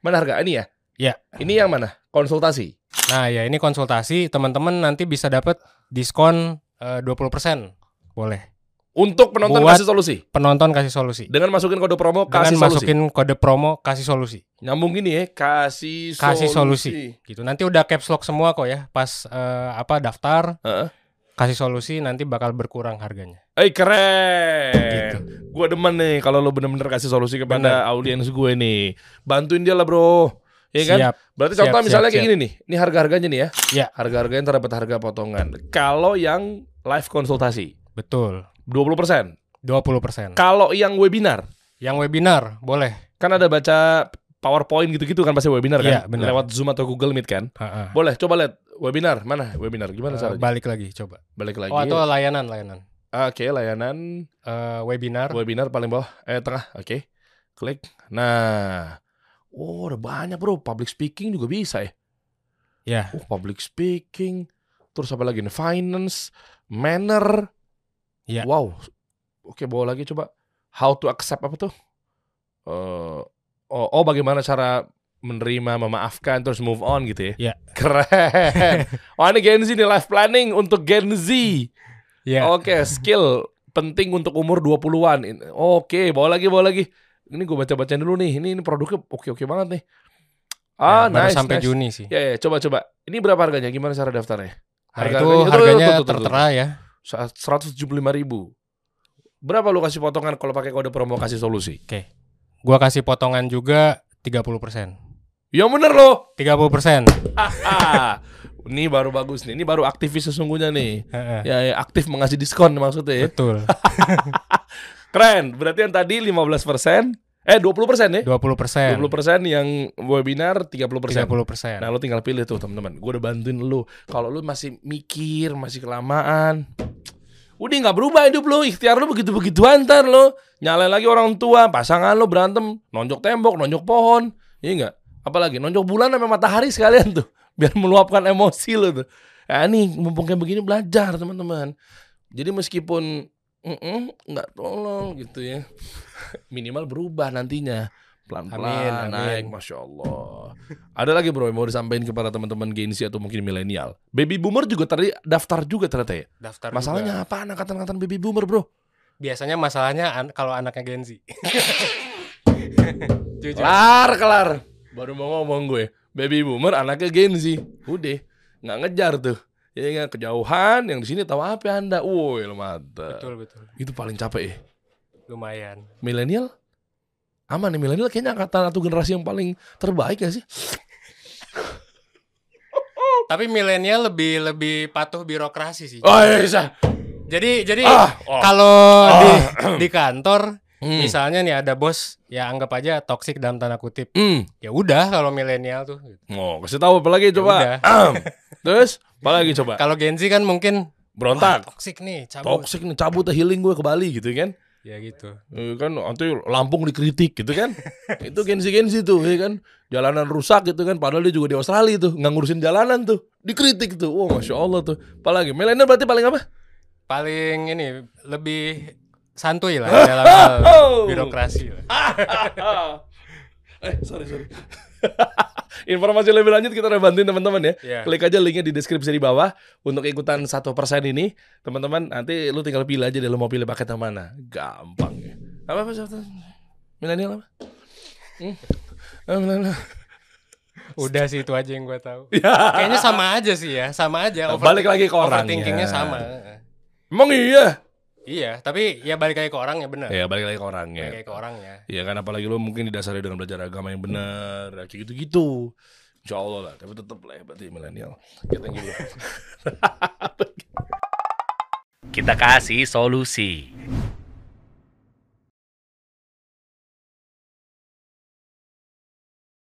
[SPEAKER 2] Mana harga? Ini ya?
[SPEAKER 1] Iya.
[SPEAKER 2] Ini yang mana? Konsultasi.
[SPEAKER 1] Nah, ya ini konsultasi teman-teman nanti bisa dapat diskon eh, 20%. Boleh.
[SPEAKER 2] Untuk penonton
[SPEAKER 1] Buat-
[SPEAKER 2] kasih solusi.
[SPEAKER 1] Penonton kasih solusi.
[SPEAKER 2] Dengan masukin kode promo
[SPEAKER 1] Dengan
[SPEAKER 2] kasih solusi.
[SPEAKER 1] masukin kode promo kasih solusi.
[SPEAKER 2] Nyambung gini ya, kasih solusi.
[SPEAKER 1] Kasih solusi. Gitu. Nanti udah caps lock semua kok ya. Pas eh, apa daftar
[SPEAKER 2] Heeh.
[SPEAKER 1] kasih solusi nanti bakal berkurang harganya.
[SPEAKER 2] Eh keren.
[SPEAKER 1] Gitu.
[SPEAKER 2] Gue demen nih kalau lo bener-bener kasih solusi kepada
[SPEAKER 1] Bener.
[SPEAKER 2] audiens gue nih. Bantuin dia lah bro. Iya kan?
[SPEAKER 1] Siap.
[SPEAKER 2] Berarti
[SPEAKER 1] Siap,
[SPEAKER 2] contoh
[SPEAKER 1] siap,
[SPEAKER 2] misalnya kayak
[SPEAKER 1] siap.
[SPEAKER 2] gini nih. Ini harga-harganya nih ya.
[SPEAKER 1] Iya.
[SPEAKER 2] Harga-harganya ntar dapat harga potongan. Kalau yang live konsultasi
[SPEAKER 1] Betul.
[SPEAKER 2] 20%.
[SPEAKER 1] 20%.
[SPEAKER 2] Kalau yang webinar
[SPEAKER 1] Yang webinar boleh.
[SPEAKER 2] kan ada baca PowerPoint gitu-gitu kan pasti webinar kan?
[SPEAKER 1] Iya, benar.
[SPEAKER 2] Lewat Zoom atau Google Meet kan?
[SPEAKER 1] Ha-ha.
[SPEAKER 2] Boleh coba lihat webinar mana? Webinar gimana
[SPEAKER 1] Eh,
[SPEAKER 2] caranya?
[SPEAKER 1] balik lagi coba.
[SPEAKER 2] Balik lagi.
[SPEAKER 1] Oh atau layanan layanan.
[SPEAKER 2] Oke, layanan
[SPEAKER 1] Eh, webinar.
[SPEAKER 2] webinar paling bawah eh tengah. Oke. Klik. Nah. Oh, ada banyak, Bro. Public speaking juga bisa ya.
[SPEAKER 1] Ya.
[SPEAKER 2] Oh, public speaking. Terus apa lagi nih? Finance, manner.
[SPEAKER 1] Ya.
[SPEAKER 2] Wow. Oke, bawa lagi coba. How to accept apa tuh? Eh, oh, oh, bagaimana cara menerima, memaafkan, terus move on gitu ya?
[SPEAKER 1] Ya.
[SPEAKER 2] Keren. oh, ini Gen Z nih, life planning untuk Gen Z.
[SPEAKER 1] Ya.
[SPEAKER 2] Oke, skill penting untuk umur 20-an. In- Oke, bawa lagi, bawa lagi. Ini gue baca-bacain dulu nih. Ini, ini produknya oke-oke banget nih. Ah,
[SPEAKER 1] Ya, baru
[SPEAKER 2] nice,
[SPEAKER 1] sampai
[SPEAKER 2] nice.
[SPEAKER 1] Juni sih.
[SPEAKER 2] Ya, ya, coba coba. Ini berapa harganya? Gimana cara daftarnya?
[SPEAKER 1] Nah,
[SPEAKER 2] Harga-
[SPEAKER 1] itu
[SPEAKER 2] harganya-
[SPEAKER 1] harganya
[SPEAKER 2] tuh, tuh, tuh, tuh.
[SPEAKER 1] tertera ya.
[SPEAKER 2] Seratus tujuh puluh lima ribu. Berapa lu kasih potongan kalau pakai kode promo kasih solusi?
[SPEAKER 1] Gua kasih potongan juga 30%.
[SPEAKER 2] Yang bener loh.
[SPEAKER 1] 30%.
[SPEAKER 2] Haha. ini baru bagus nih. Ini baru aktivis sesungguhnya nih. Ya, ya aktif mengasih diskon maksudnya ya.
[SPEAKER 1] Betul.
[SPEAKER 2] Keren. Berarti yang tadi 15%, eh 20% ya?
[SPEAKER 1] 20%.
[SPEAKER 2] 20% yang webinar 30%.
[SPEAKER 1] 30%.
[SPEAKER 2] Nah, lu tinggal pilih tuh, teman-teman. Gue udah bantuin lu. Kalau lu masih mikir, masih kelamaan, udah nggak berubah hidup lu. Ikhtiar lu begitu-begitu antar lu. Nyalain lagi orang tua, pasangan lu berantem, nonjok tembok, nonjok pohon. Iya enggak? Apalagi nonjok bulan sama matahari sekalian tuh. Biar meluapkan emosi lu tuh. Nah, nih, mumpung kayak begini belajar, teman-teman. Jadi meskipun mm-mm, nggak tolong gitu ya. Minimal berubah nantinya. Pelan-pelan naik, Masya Allah. Ada lagi bro yang mau disampaikan kepada teman-teman Gen Z atau mungkin milenial. Baby boomer juga tadi daftar juga ternyata ya.
[SPEAKER 1] Daftar
[SPEAKER 2] Masalahnya
[SPEAKER 1] juga.
[SPEAKER 2] apa angkatan-angkatan baby boomer bro?
[SPEAKER 1] biasanya masalahnya an- kalau anaknya Gen Z.
[SPEAKER 2] Kelar, kelar. Baru mau ngomong gue. Baby boomer anaknya Gen Z. Udah, nggak ngejar tuh. Ya nggak kejauhan, yang di sini tahu apa anda? Woi, mantap.
[SPEAKER 1] Betul betul.
[SPEAKER 2] Itu paling capek ya.
[SPEAKER 1] Lumayan.
[SPEAKER 2] Milenial aman nih milenial kayaknya angkatan atau generasi yang paling terbaik gak sih?
[SPEAKER 1] Tapi milenial lebih lebih patuh birokrasi sih.
[SPEAKER 2] Oh iya, bisa.
[SPEAKER 1] Jadi jadi
[SPEAKER 2] Ah, oh.
[SPEAKER 1] kalau di di kantor
[SPEAKER 2] Hmm.
[SPEAKER 1] misalnya nih ada bos ya anggap aja toksik dalam tanda kutip.
[SPEAKER 2] Hmm.
[SPEAKER 1] Ya udah kalau milenial tuh.
[SPEAKER 2] Oh, kasih tahu apa lagi coba.
[SPEAKER 1] udah.
[SPEAKER 2] Am. Terus apa lagi coba?
[SPEAKER 1] Kalau Gen Z kan mungkin
[SPEAKER 2] Berontak.
[SPEAKER 1] "Wah, toksik nih, cabut.
[SPEAKER 2] Toxic nih cabut healing gue ke Bali gitu kan.
[SPEAKER 1] Ya gitu.
[SPEAKER 2] Eh, kan nanti Lampung dikritik gitu kan. itu Gensi Gensi tuh ya kan. Jalanan rusak gitu kan padahal dia juga di Australia tuh nggak ngurusin jalanan tuh. Dikritik tuh. Wah, Masya Allah tuh. Apalagi milenial berarti paling apa?
[SPEAKER 1] Paling ini lebih santuy lah dalam hal birokrasi lah.
[SPEAKER 2] eh, sorry sorry. Informasi lebih lanjut kita udah bantuin teman-teman ya.
[SPEAKER 1] Iya.
[SPEAKER 2] Klik aja linknya di deskripsi di bawah untuk ikutan satu persen ini. Teman-teman nanti lu tinggal pilih aja deh lu mau pilih paket yang mana. Gampang ya. Apa apa satu? Milenial apa? Hmm? Ah, milenial.
[SPEAKER 1] Udah sih itu aja yang gue tahu.
[SPEAKER 2] Ya.
[SPEAKER 1] Kayaknya sama aja sih ya, sama aja.
[SPEAKER 2] Nah, balik lagi ke orangnya.
[SPEAKER 1] Overthinkingnya sama.
[SPEAKER 2] Emang iya?
[SPEAKER 1] Iya, tapi ya balik lagi ke orangnya bener.
[SPEAKER 2] Ya balik lagi ke
[SPEAKER 1] Balik
[SPEAKER 2] orangnya.
[SPEAKER 1] lagi ke orangnya.
[SPEAKER 2] Ya kan apalagi lu mungkin didasari dengan belajar agama yang benar, kayak gitu-gitu. Insya Allah lah, tapi tetap lah ya berarti milenial. Kita yang gitu.
[SPEAKER 3] Kita kasih solusi.